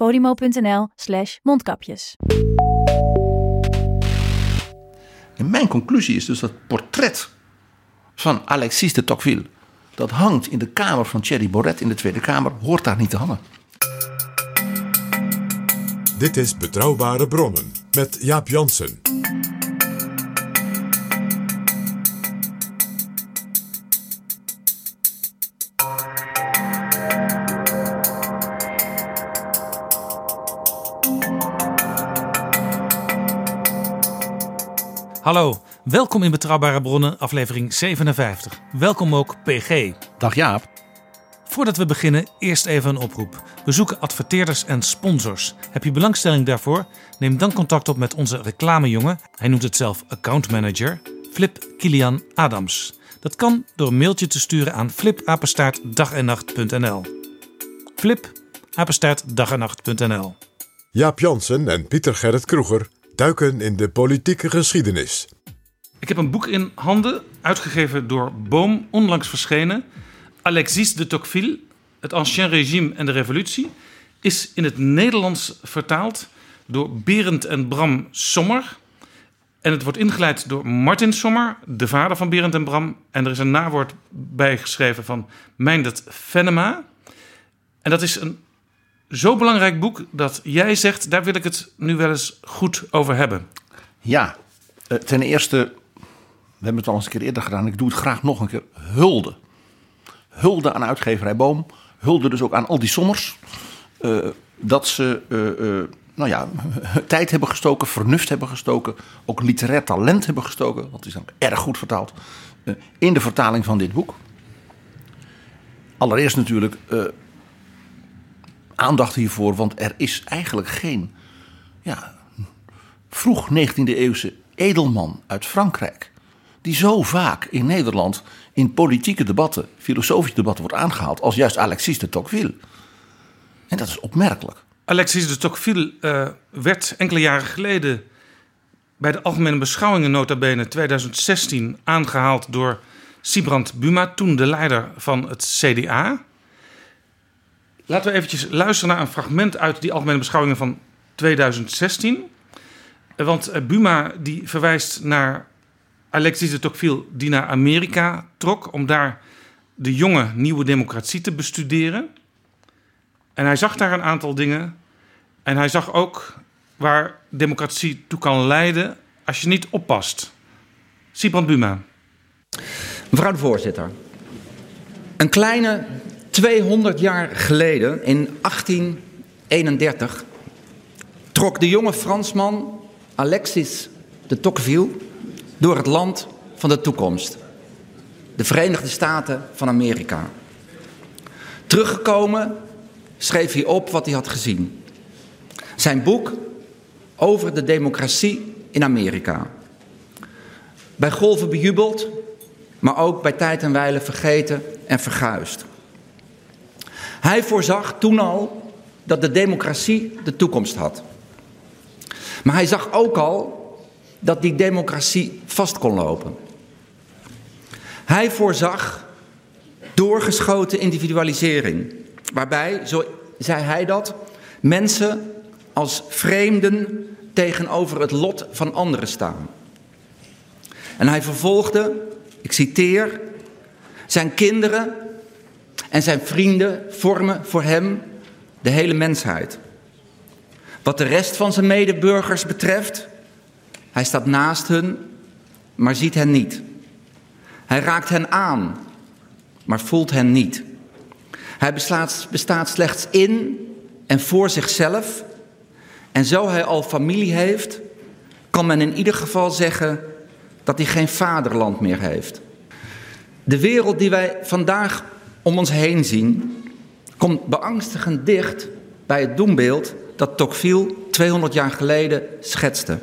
podimo.nl slash mondkapjes. En mijn conclusie is dus dat portret van Alexis de Tocqueville... dat hangt in de kamer van Thierry Boret in de Tweede Kamer... hoort daar niet te hangen. Dit is Betrouwbare Bronnen met Jaap Jansen. Hallo, welkom in Betrouwbare Bronnen, aflevering 57. Welkom ook PG. Dag Jaap. Voordat we beginnen, eerst even een oproep. We zoeken adverteerders en sponsors. Heb je belangstelling daarvoor? Neem dan contact op met onze reclamejongen. Hij noemt het zelf account manager. Flip Kilian Adams. Dat kan door een mailtje te sturen aan flipapenstaartdagennacht.nl. Flip, apenstaartdagennacht.nl. Jaap Jansen en Pieter Gerrit Kroeger duiken in de politieke geschiedenis. Ik heb een boek in handen, uitgegeven door Boom, onlangs verschenen. Alexis de Tocqueville, het Ancien Régime en de Revolutie, is in het Nederlands vertaald door Berend en Bram Sommer. En het wordt ingeleid door Martin Sommer, de vader van Berend en Bram. En er is een nawoord bijgeschreven van Meindert Venema. En dat is een zo belangrijk boek dat jij zegt, daar wil ik het nu wel eens goed over hebben. Ja, eh, ten eerste, we hebben het al eens een keer eerder gedaan. Ik doe het graag nog een keer. Hulde. Hulde aan uitgeverij Boom. Hulde dus ook aan al die sommers. eh, dat ze, eh, nou ja, tijd hebben gestoken, vernuft hebben gestoken. Ook literair talent hebben gestoken. Dat is dan erg goed vertaald. in de vertaling van dit boek. Allereerst natuurlijk aandacht hiervoor, want er is eigenlijk geen ja, vroeg 19e eeuwse edelman uit Frankrijk. die zo vaak in Nederland in politieke debatten, filosofische debatten wordt aangehaald. als juist Alexis de Tocqueville. En dat is opmerkelijk. Alexis de Tocqueville eh, werd enkele jaren geleden bij de Algemene Beschouwingen nota bene 2016 aangehaald door Sibrand Buma, toen de leider van het CDA. Laten we eventjes luisteren naar een fragment uit die Algemene Beschouwingen van 2016. Eh, Want eh, Buma die verwijst naar Alexis de Tocqueville die naar Amerika trok om daar de jonge nieuwe democratie te bestuderen. En hij zag daar een aantal dingen. En hij zag ook waar democratie toe kan leiden als je niet oppast. Sibrand Buma. Mevrouw de voorzitter. Een kleine 200 jaar geleden, in 1831, trok de jonge Fransman Alexis de Tocqueville door het land van de toekomst. De Verenigde Staten van Amerika. Teruggekomen schreef hij op wat hij had gezien. Zijn boek over de democratie in Amerika. Bij golven bejubeld, maar ook bij tijd en wijle vergeten en verguisd. Hij voorzag toen al dat de democratie de toekomst had. Maar hij zag ook al dat die democratie vast kon lopen. Hij voorzag doorgeschoten individualisering, waarbij, zo zei hij dat, mensen als vreemden tegenover het lot van anderen staan. En hij vervolgde, ik citeer, zijn kinderen en zijn vrienden vormen voor hem de hele mensheid. Wat de rest van zijn medeburgers betreft, hij staat naast hun, maar ziet hen niet. Hij raakt hen aan, maar voelt hen niet. Hij bestaat slechts in en voor zichzelf. En zo hij al familie heeft, kan men in ieder geval zeggen dat hij geen vaderland meer heeft. De wereld die wij vandaag om ons heen zien, komt beangstigend dicht bij het doembeeld dat Tocqueville 200 jaar geleden schetste.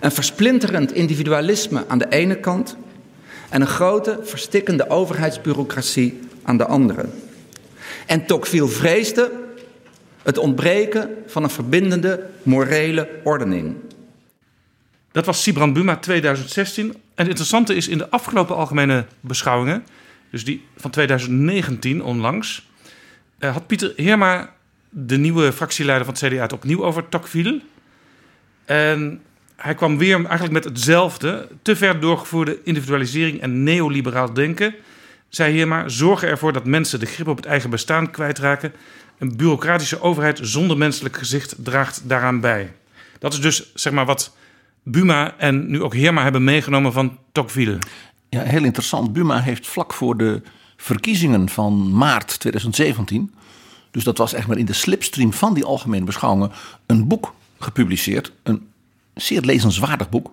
Een versplinterend individualisme aan de ene kant en een grote verstikkende overheidsbureaucratie aan de andere. En Tocqueville vreesde het ontbreken van een verbindende morele ordening. Dat was Sibrand Buma 2016. En het interessante is in de afgelopen algemene beschouwingen, dus die van 2019 onlangs, eh, had Pieter Heerma, de nieuwe fractieleider van het CDA, het opnieuw over Tocqueville. En hij kwam weer eigenlijk met hetzelfde, te ver doorgevoerde individualisering en neoliberaal denken. Zei Heerma, zorgen ervoor dat mensen de grip op het eigen bestaan kwijtraken. Een bureaucratische overheid zonder menselijk gezicht draagt daaraan bij. Dat is dus zeg maar wat Buma en nu ook Heerma hebben meegenomen van Tocqueville. Ja, heel interessant. Buma heeft vlak voor de verkiezingen van maart 2017, dus dat was echt maar in de slipstream van die algemene beschouwingen, een boek gepubliceerd. Een zeer lezenswaardig boek,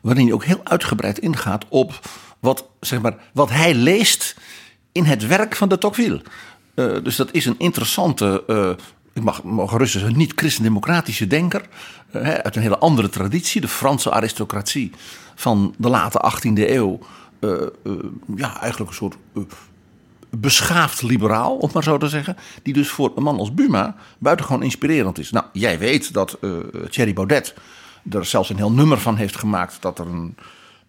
waarin hij ook heel uitgebreid ingaat op wat, zeg maar, wat hij leest in het werk van de Tocqueville. Uh, dus dat is een interessante, uh, ik mag, mag gerust zeggen, niet-christendemocratische denker. Uh, uit een hele andere traditie, de Franse aristocratie van de late 18e eeuw. Ja, eigenlijk een soort beschaafd liberaal, om maar zo te zeggen. Die dus voor een man als Buma buitengewoon inspirerend is. Nou, jij weet dat Thierry Baudet er zelfs een heel nummer van heeft gemaakt. Dat er een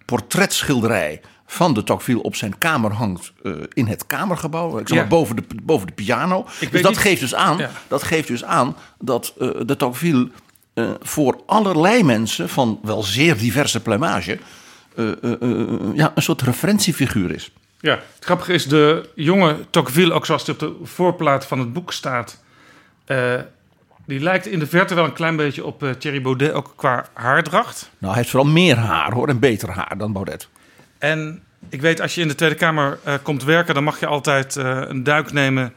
portretschilderij van de Tocqueville op zijn kamer hangt uh, in het kamergebouw. Ik zeg maar, boven, de, boven de piano. dus dat, geeft dus aan, ja. dat geeft dus aan dat uh, de Tocqueville uh, voor allerlei mensen van wel zeer diverse plumage ja, een soort referentiefiguur is. Ja, het grappige is de jonge Tocqueville, ook zoals hij op de voorplaat van het boek staat... Die lijkt in de verte wel een klein beetje op Thierry Baudet, ook qua haardracht. Nou, hij heeft vooral meer haar hoor, en beter haar dan Baudet. En ik weet, als je in de Tweede Kamer uh, komt werken, dan mag je altijd uh, een duik nemen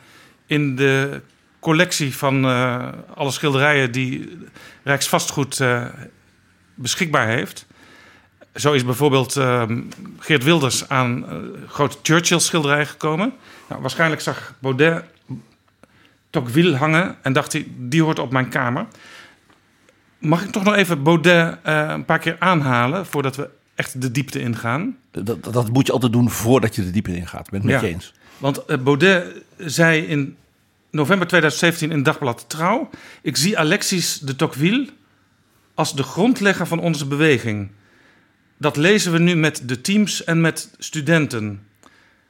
in de collectie van alle schilderijen die Rijksvastgoed beschikbaar heeft. Zo is bijvoorbeeld Geert Wilders aan grote Churchill-schilderij gekomen. Nou, waarschijnlijk zag Baudet Tocqueville hangen en dacht hij, die hoort op mijn kamer. Mag ik toch nog even Baudet uh, een paar keer aanhalen voordat we echt de diepte ingaan? Dat, dat moet je altijd doen voordat je de diepte ingaat. Ben met ja, je eens. Want uh, Baudet zei in november 2017 in Dagblad Trouw... ik zie Alexis de Tocqueville als de grondlegger van onze beweging. Dat lezen we nu met de teams en met studenten.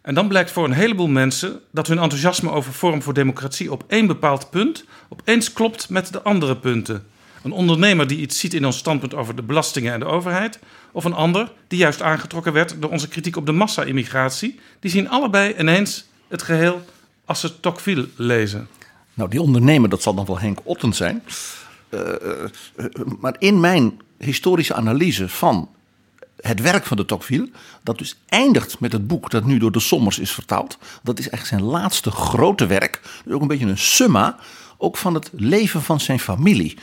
En dan blijkt voor een heleboel mensen dat hun enthousiasme over Forum voor Democratie op één bepaald punt opeens klopt met de andere punten. Een ondernemer die iets ziet in ons standpunt over de belastingen en de overheid, of een ander die juist aangetrokken werd door onze kritiek op de massa-immigratie, die zien allebei ineens het geheel als ze Tocqueville lezen. Nou, die ondernemer, dat zal dan wel Henk Otten zijn. Uh, uh, maar in mijn historische analyse van het werk van de Tocqueville, dat dus eindigt met het boek dat nu door de Sommers is vertaald. Dat is echt zijn laatste grote werk. Dus ook een beetje een summa, ook van het leven van zijn familie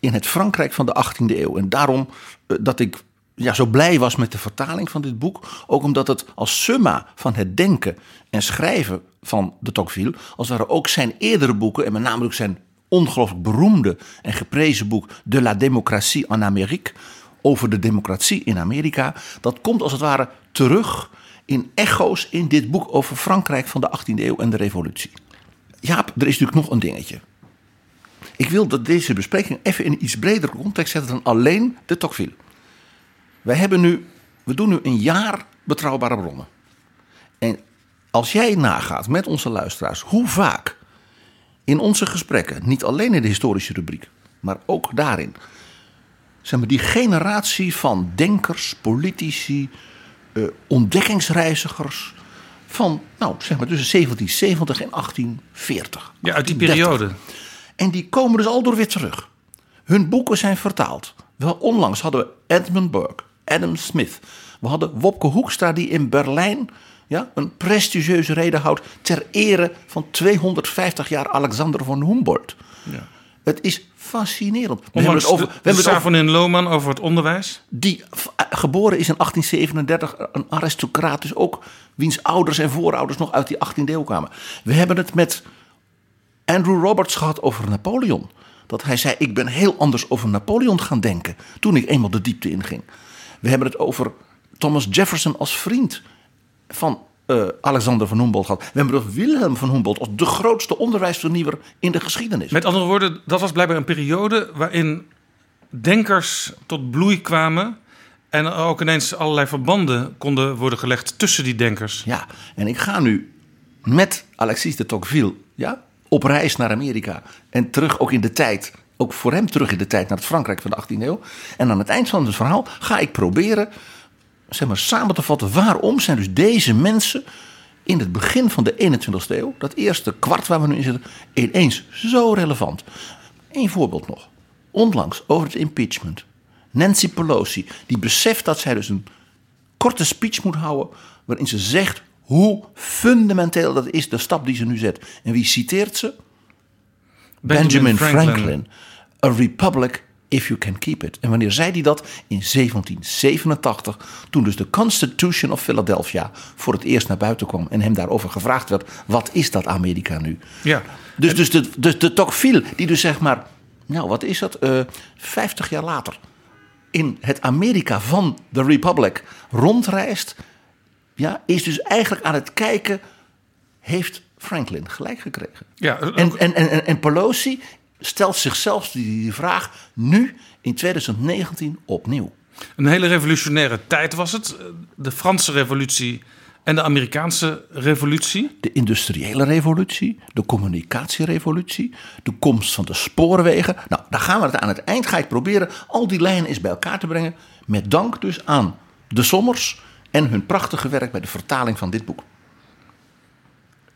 in het Frankrijk van de 18e eeuw. En daarom uh, dat ik ja, zo blij was met de vertaling van dit boek. Ook omdat het als summa van het denken en schrijven van de Tocqueville, als waren ook zijn eerdere boeken, en met name ook zijn ongelooflijk beroemde en geprezen boek De la démocratie en Amérique, over de democratie in Amerika, dat komt als het ware terug in echo's in dit boek over Frankrijk van de 18e eeuw en de revolutie. Jaap, er is natuurlijk nog een dingetje. Ik wil dat deze bespreking even in een iets bredere context zetten dan alleen de Tocqueville. Wij hebben nu, we doen nu een jaar betrouwbare bronnen. En als jij nagaat met onze luisteraars hoe vaak in onze gesprekken, niet alleen in de historische rubriek, maar ook daarin, zeg maar, die generatie van denkers, politici, uh, ontdekkingsreizigers. van nou, zeg maar tussen 1770 en 1840. Ja, uit die periode. En die komen dus al door weer terug. Hun boeken zijn vertaald. Wel, onlangs hadden we Edmund Burke, Adam Smith. We hadden Wopke Hoekstra die in Berlijn ja, een prestigieuze reden houdt ter ere van 250 jaar Alexander von Humboldt. Ja. Het is fascinerend. We hebben het over, de, we hebben het over Savonin Lohman over het onderwijs. die eh, geboren is in 1837, een aristocraat, dus ook wiens ouders en voorouders nog uit die 18e eeuw kwamen. We hebben het met Andrew Roberts gehad over Napoleon. Dat hij zei: Ik ben heel anders over Napoleon gaan denken. toen ik eenmaal de diepte inging. We hebben het over Thomas Jefferson als vriend van eh, Alexander van Humboldt gehad. We hebben Wilhelm van Humboldt als de grootste onderwijsvernieuwer in de geschiedenis. Met andere woorden, dat was blijkbaar een periode waarin denkers tot bloei kwamen. En ook ineens allerlei verbanden konden worden gelegd tussen die denkers. Ja, en ik ga nu met Alexis de Tocqueville ja, op reis naar Amerika. En terug ook in de tijd, ook voor hem terug in de tijd naar het Frankrijk van de 18e eeuw. En aan het eind van het verhaal ga ik proberen zeg maar, samen te vatten waarom zijn dus deze mensen in het begin van de 21e eeuw, dat eerste kwart waar we nu in zitten, ineens zo relevant. Eén voorbeeld nog. Onlangs over het impeachment. Nancy Pelosi, die beseft dat zij dus een korte speech moet houden. waarin ze zegt hoe fundamenteel dat is, de stap die ze nu zet. En wie citeert ze? Benjamin, Franklin. A republic if you can keep it. En wanneer zei hij dat? In 1787, toen dus de Constitution of Philadelphia voor het eerst naar buiten kwam en hem daarover gevraagd werd: wat is dat Amerika nu? Ja. Dus, dus, de, dus de Tocqueville, die dus zeg maar, nou wat is dat, eh 50 jaar later in het Amerika van de Republic rondreist, ja, is dus eigenlijk aan het kijken, heeft Franklin gelijk gekregen? Ja, En, en, en, en- en Pelosi stelt zichzelf die, die vraag nu in 2019 opnieuw. Een hele revolutionaire tijd was het. De Franse revolutie en de Amerikaanse revolutie. De industriële revolutie, de communicatierevolutie, de komst van de spoorwegen. Nou, daar gaan we het aan het eind. Ga ik proberen al die lijnen eens bij elkaar te brengen. Met dank dus aan de Sommers en hun prachtige werk bij de vertaling van dit boek.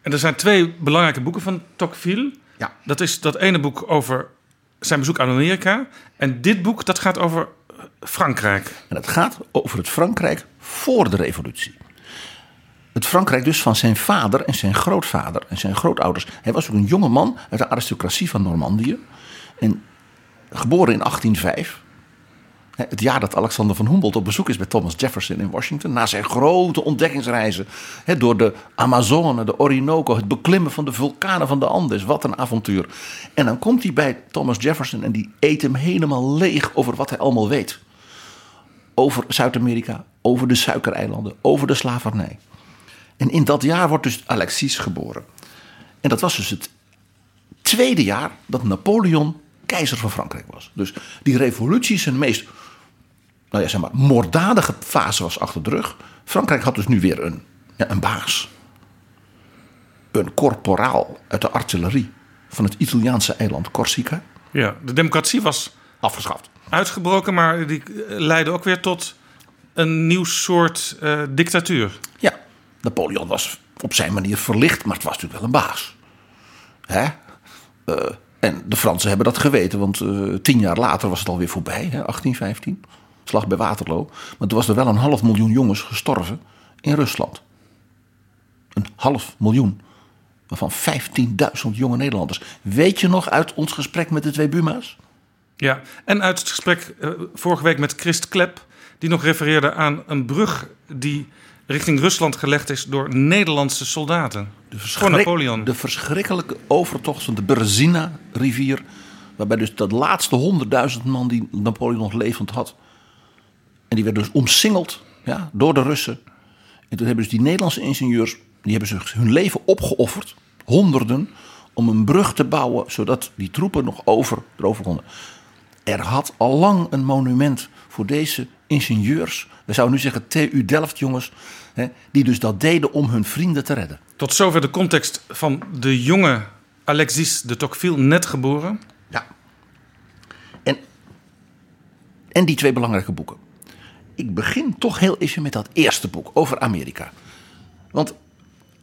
En er zijn twee belangrijke boeken van Tocqueville. Ja. Dat is dat ene boek over zijn bezoek aan Amerika. En dit boek dat gaat over Frankrijk. En het gaat over het Frankrijk voor de revolutie. Het Frankrijk dus van zijn vader en zijn grootvader en zijn grootouders. Hij was ook een jonge man uit de aristocratie van Normandië. En geboren in 1805. Het jaar dat Alexander van Humboldt op bezoek is bij Thomas Jefferson in Washington. Na zijn grote ontdekkingsreizen door de Amazone, de Orinoco, het beklimmen van de vulkanen van de Andes. Wat een avontuur. En dan komt hij bij Thomas Jefferson en die eet hem helemaal leeg over wat hij allemaal weet. Over Zuid-Amerika, over de suikereilanden, over de slavernij. En in dat jaar wordt dus Alexis geboren. En dat was dus het tweede jaar dat Napoleon keizer van Frankrijk was. Dus die revolutie zijn meest nou ja, zeg maar, moorddadige fase was achter de rug. Frankrijk had dus nu weer een, ja, een baas. Een corporaal uit de artillerie van het Italiaanse eiland Corsica. Ja, de democratie was Afgeschaft. uitgebroken, maar die eh, leidde ook weer tot een nieuw soort eh, dictatuur. Ja, Napoleon was op zijn manier verlicht, maar het was natuurlijk wel een baas. Hè? Eh, en de Fransen hebben dat geweten, want tien jaar later was het alweer voorbij, hè, 1815. Slag bij Waterloo. Maar toen was er wel een half miljoen jongens gestorven in Rusland. Een half miljoen. Waarvan 15.000 jonge Nederlanders. Weet je nog uit ons gesprek met de twee Buma's? Ja, en uit het gesprek eh, vorige week met Christ Klep, die nog refereerde aan een brug die richting Rusland gelegd is door Nederlandse soldaten. De Voor Napoleon. De verschrikkelijke overtocht van de Berzina-rivier. Waarbij dus dat laatste honderdduizend man die Napoleon nog levend had. En die werd dus omsingeld ja, door de Russen. En toen hebben dus die Nederlandse ingenieurs. Die hebben hun leven opgeofferd. Honderden. Om een brug te bouwen. Zodat die troepen nog over, erover konden. Er had al lang een monument voor deze ingenieurs. We zouden nu zeggen TU Delft jongens. Hè, die dus dat deden om hun vrienden te redden. Tot zover de context van de jonge Alexis de Tocqueville, net geboren. Ja. En, en die twee belangrijke boeken. Ik begin toch heel even met dat eerste boek over Amerika. Want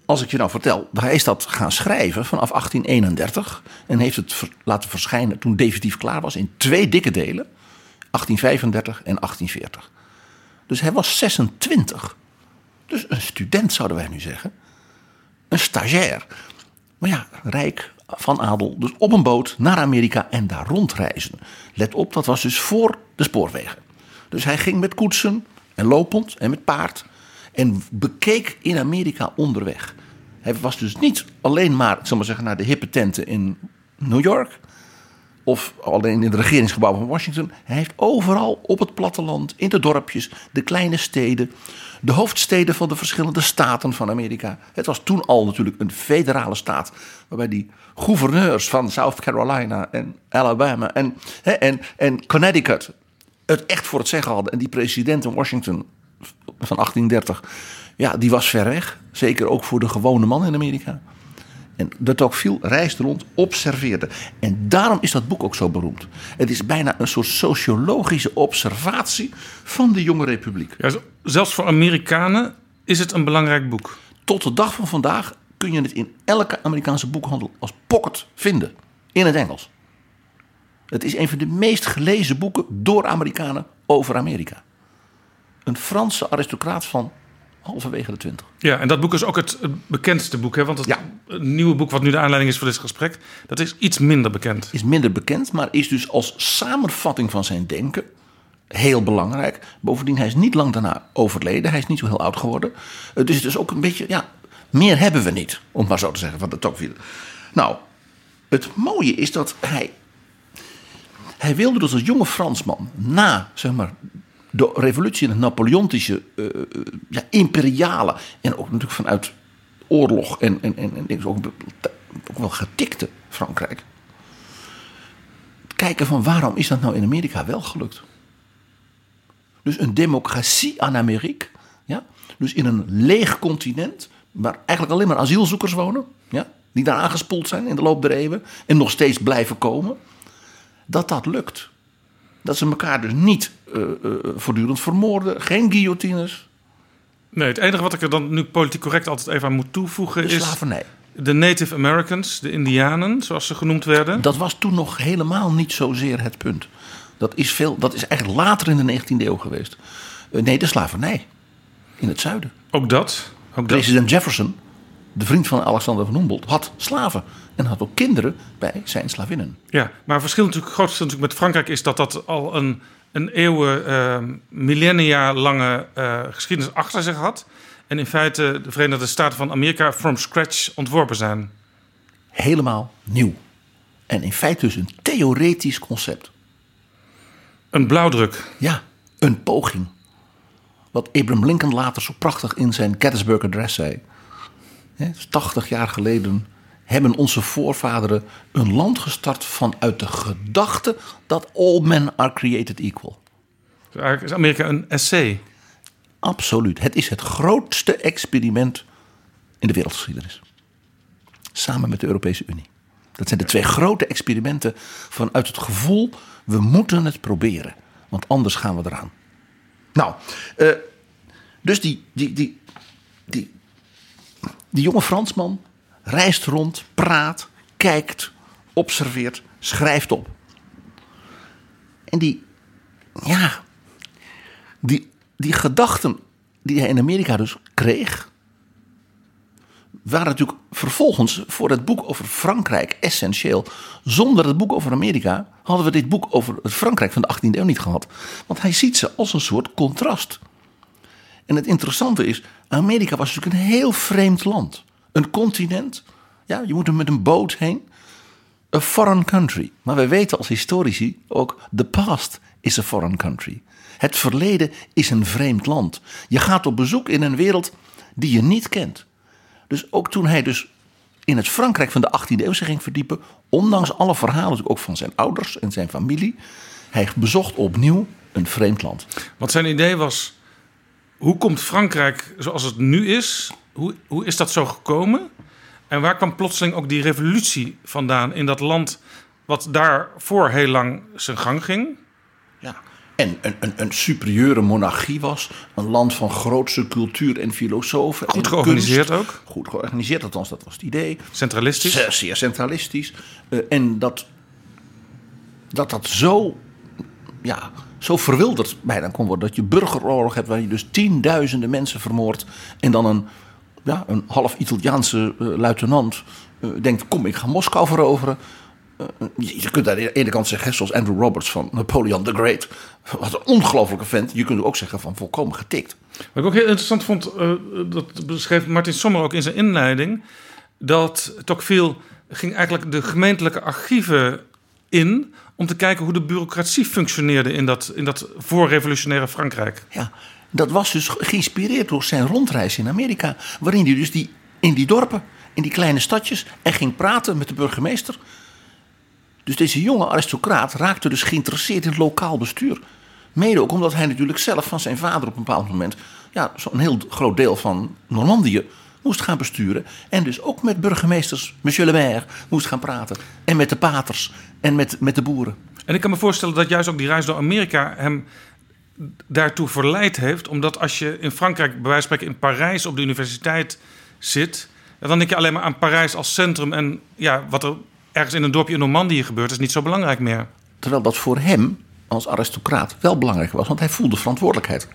als ik je nou vertel, hij is dat gaan schrijven vanaf 1831 en heeft het laten verschijnen toen definitief klaar was in twee dikke delen. 1835 en 1840. Dus hij was 26. Dus een student zouden wij nu zeggen. Een stagiair. Maar ja, rijk van adel. Dus op een boot naar Amerika en daar rondreizen. Let op, dat was dus voor de spoorwegen. Dus hij ging met koetsen en lopend en met paard. En bekeek in Amerika onderweg. Hij was dus niet alleen maar, ik zal maar zeggen, naar de hippe tenten in New York. Of alleen in het regeringsgebouw van Washington. Hij heeft overal op het platteland, in de dorpjes, de kleine steden, de hoofdsteden van de verschillende staten van Amerika. Het was toen al natuurlijk een federale staat, waarbij die gouverneurs van South Carolina en Alabama en, en, en Connecticut het echt voor het zeggen hadden. En die president in Washington van 1830, ja, die was ver weg. Zeker ook voor de gewone man in Amerika. En dat ook veel reisde rond, observeerde. En daarom is dat boek ook zo beroemd. Het is bijna een soort sociologische observatie van de jonge republiek. Ja, zelfs voor Amerikanen is het een belangrijk boek. Tot de dag van vandaag kun je het in elke Amerikaanse boekhandel als pocket vinden. In het Engels. Het is een van de meest gelezen boeken door Amerikanen over Amerika. Een Franse aristocraat van halverwege de twintig. Ja, en dat boek is ook het bekendste boek. Hè? Want het, Ja. nieuwe boek wat nu de aanleiding is voor dit gesprek... dat is iets minder bekend. Is minder bekend, maar is dus als samenvatting van zijn denken heel belangrijk. Bovendien, hij is niet lang daarna overleden. Hij is niet zo heel oud geworden. Dus het is ook een beetje, ja, meer hebben we niet. Om maar zo te zeggen, van de Tocqueville. Nou, het mooie is dat hij... Hij wilde dus als jonge Fransman na, zeg maar, de revolutie in het Napoleontische, eh, eh, ja, imperiale... en ook natuurlijk vanuit oorlog en, en, en, en ook, ook wel getikte Frankrijk kijken van waarom is dat nou in Amerika wel gelukt? Dus een democratie aan Amerika. Ja? Dus in een leeg continent waar eigenlijk alleen maar asielzoekers wonen. Ja? Die daar aangespoeld zijn in de loop der eeuwen. En nog steeds blijven komen. Dat dat lukt. Dat ze elkaar dus niet eh, eh, voortdurend vermoorden. Geen guillotines. Nee, het enige wat ik er dan nu politiek correct altijd even aan moet toevoegen... De is slavernij. de Native Americans, de Indianen, zoals ze genoemd werden. Dat was toen nog helemaal niet zozeer het punt. Dat is, veel, dat is eigenlijk later in de 19e eeuw geweest. Eh, nee, de slavernij. In het zuiden. Ook dat. Ook dat. President Jefferson, de vriend van Alexander van Humboldt, had slaven. En had ook kinderen bij zijn slavinnen. Ja, maar het verschil natuurlijk, groot verschil natuurlijk met Frankrijk is dat dat al een, een eeuwen, eh, millennia lange eh, geschiedenis achter zich had. En in feite de Verenigde Staten van Amerika from scratch ontworpen zijn. Helemaal nieuw. En in feite dus een theoretisch concept. Een blauwdruk. Ja, een poging. Wat Abraham Lincoln later zo prachtig in zijn Gettysburg Address zei. Hè, 80 jaar geleden hebben onze voorvaderen een land gestart vanuit de gedachte dat all men are created equal. Dus eigenlijk is Amerika een essay. Absoluut. Het is het grootste experiment in de wereldgeschiedenis. Samen met de Europese Unie. Dat zijn de twee grote experimenten vanuit het gevoel: we moeten het proberen, want anders gaan we eraan. Nou, eh, dus die, die, die, die, die jonge Fransman reist rond, praat, kijkt, observeert, schrijft op. En die, ja, die, die gedachten die hij in Amerika dus kreeg, waren natuurlijk vervolgens voor het boek over Frankrijk essentieel. Zonder het boek over Amerika hadden we dit boek over het Frankrijk van de 18e eeuw niet gehad. Want hij ziet ze als een soort contrast. En het interessante is, Amerika was natuurlijk een heel vreemd land. Een continent, ja, je moet er met een boot heen. A foreign country. Maar wij weten als historici ook, the past is a foreign country. Het verleden is een vreemd land. Je gaat op bezoek in een wereld die je niet kent. Dus ook toen hij dus in het Frankrijk van de 18e eeuw zich ging verdiepen, ondanks alle verhalen ook van zijn ouders en zijn familie, hij bezocht opnieuw een vreemd land. Want zijn idee was: hoe komt Frankrijk zoals het nu is? Hoe, hoe is dat zo gekomen? En waar kwam plotseling ook die revolutie vandaan in dat land, wat daarvoor heel lang zijn gang ging? Ja. En een, een, een superieure monarchie was. Een land van grootste cultuur en filosofen. Goed en georganiseerd kunst. ook. Goed georganiseerd, althans dat was het idee. Centralistisch. Zeer, zeer centralistisch. Eh, en dat, dat dat zo ja, zo verwilderd bijna kon worden. Dat je burgeroorlog hebt waar je dus tienduizenden mensen vermoordt. En dan een, ja, een half Italiaanse uh, luitenant uh, denkt: kom, ik ga Moskou veroveren. Uh, je kunt aan de ene kant zeggen, zoals Andrew Roberts van Napoleon the Great. Wat een ongelofelijke vent. Je kunt ook zeggen van volkomen getikt. Wat ik ook heel interessant vond, dat beschreef Martin Sommer ook in zijn inleiding. Dat Tocqueville ging eigenlijk de gemeentelijke archieven in om te kijken hoe de bureaucratie functioneerde in dat, in dat voorrevolutionaire Frankrijk. Ja, dat was dus geïnspireerd door zijn rondreis in Amerika, waarin hij dus die, in die dorpen, in die kleine stadjes, en ging praten met de burgemeester. Dus deze jonge aristocraat raakte dus geïnteresseerd in het lokaal bestuur. Mede ook omdat hij natuurlijk zelf van zijn vader op een bepaald moment ja, zo'n heel groot deel van Normandië moest gaan besturen. En dus ook met burgemeesters, monsieur le maire, moest gaan praten. En met de paters en met, met de boeren. En ik kan me voorstellen dat juist ook die reis door Amerika hem daartoe verleid heeft. Omdat als je in Frankrijk, bij wijze van spreken in Parijs op de universiteit zit... dan denk je alleen maar aan Parijs als centrum. En ja, wat er ergens in een dorpje in Normandië gebeurt, is niet zo belangrijk meer. Terwijl dat voor hem als aristocraat wel belangrijk was, want hij voelde verantwoordelijkheid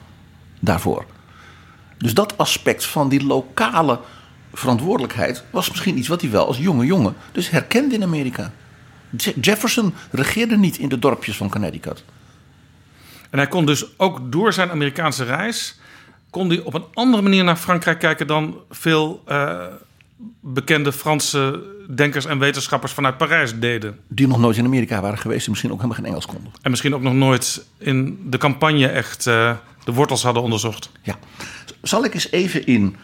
daarvoor. Dus dat aspect van die lokale verantwoordelijkheid was misschien iets wat hij wel als jonge jongen dus herkende in Amerika. Jefferson regeerde niet in de dorpjes van Connecticut. En hij kon dus ook door zijn Amerikaanse reis kon hij op een andere manier naar Frankrijk kijken dan veel uh, bekende Franse denkers en wetenschappers vanuit Parijs deden. Die nog nooit in Amerika waren geweest en misschien ook helemaal geen Engels konden. En misschien ook nog nooit in de campagne echt uh, de wortels hadden onderzocht. Ja. Zal ik eens even in,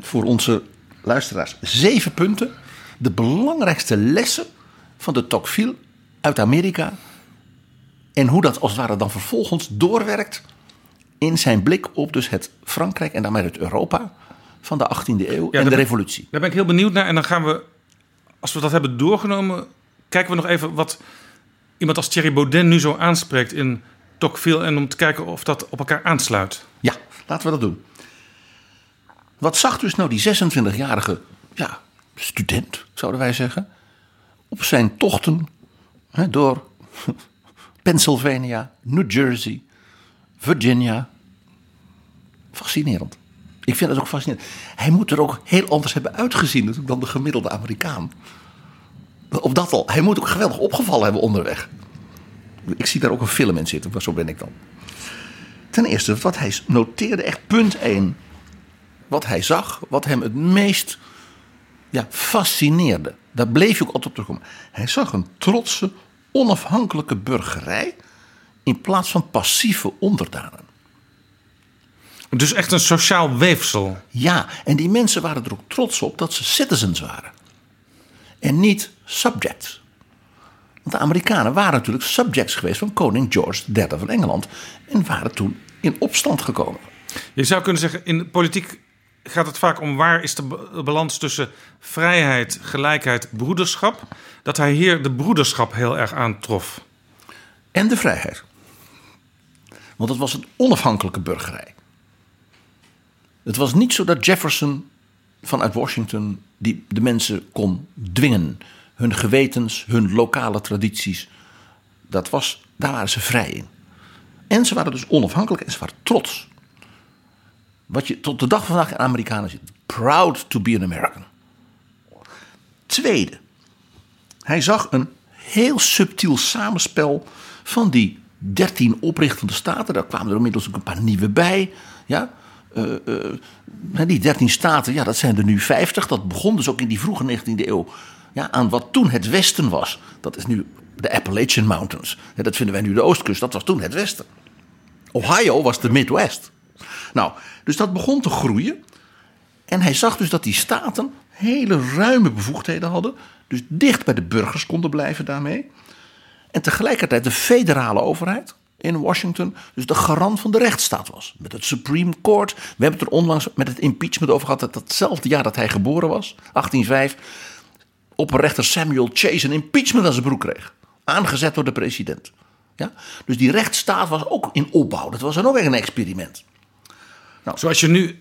voor onze luisteraars, zeven punten... de belangrijkste lessen van de Tocqueville uit Amerika... en hoe dat als het ware dan vervolgens doorwerkt... in zijn blik op dus het Frankrijk en daarmee het Europa van de 18e eeuw ja, en de revolutie. Daar ben ik heel benieuwd naar. En dan gaan we, als we dat hebben doorgenomen... kijken we nog even wat iemand als Thierry Baudet nu zo aanspreekt in Tocqueville... en om te kijken of dat op elkaar aansluit. Ja, laten we dat doen. Wat zag dus nou die 26-jarige ja, student, zouden wij zeggen... op zijn tochten hè, door Pennsylvania, New Jersey, Virginia... Fascinerend. Ik vind het ook fascinerend. Hij moet er ook heel anders hebben uitgezien dan de gemiddelde Amerikaan. Op dat al. Hij moet ook geweldig opgevallen hebben onderweg. Ik zie daar ook een film in zitten, maar zo ben ik dan. Ten eerste, wat hij noteerde, echt punt 1. Wat hij zag, wat hem het meest ja, fascineerde. Daar bleef ik altijd op terugkomen. Hij zag een trotse, onafhankelijke burgerij in plaats van passieve onderdanen. Dus echt een sociaal weefsel. Ja, en die mensen waren er ook trots op dat ze citizens waren. En niet subjects. Want de Amerikanen waren natuurlijk subjects geweest van koning George III van Engeland. En waren toen in opstand gekomen. Je zou kunnen zeggen, in de politiek gaat het vaak om waar is de balans tussen vrijheid, gelijkheid, broederschap. Dat hij hier de broederschap heel erg aantrof. En de vrijheid. Want het was een onafhankelijke burgerij. Het was niet zo dat Jefferson vanuit Washington die de mensen kon dwingen. Hun gewetens, hun lokale tradities. Dat was, daar waren ze vrij in. En ze waren dus onafhankelijk en ze waren trots. Wat je tot de dag van vandaag in Amerikanen ziet. Proud to be an American. Tweede. Hij zag een heel subtiel samenspel van die dertien oprichtende staten. Daar kwamen er inmiddels ook een paar nieuwe bij. Ja, uh, uh, die 13 staten, ja, dat zijn er nu 50. Dat begon dus ook in die vroege 19e eeuw ja, aan wat toen het Westen was. Dat is nu de Appalachian Mountains. Ja, dat vinden wij nu de Oostkust. Dat was toen het Westen. Ohio was de Midwest. Nou, dus dat begon te groeien. En hij zag dus dat die staten hele ruime bevoegdheden hadden. Dus dicht bij de burgers konden blijven daarmee. En tegelijkertijd de federale overheid in Washington dus de garant van de rechtsstaat was. Met het Supreme Court. We hebben het er onlangs met het impeachment over gehad. Dat datzelfde jaar dat hij geboren was, 1805, opperrechter Samuel Chase een impeachment aan zijn broek kreeg. Aangezet door de president. Ja? Dus die rechtsstaat was ook in opbouw. Dat was dan ook weer een experiment. Nou, Zoals je nu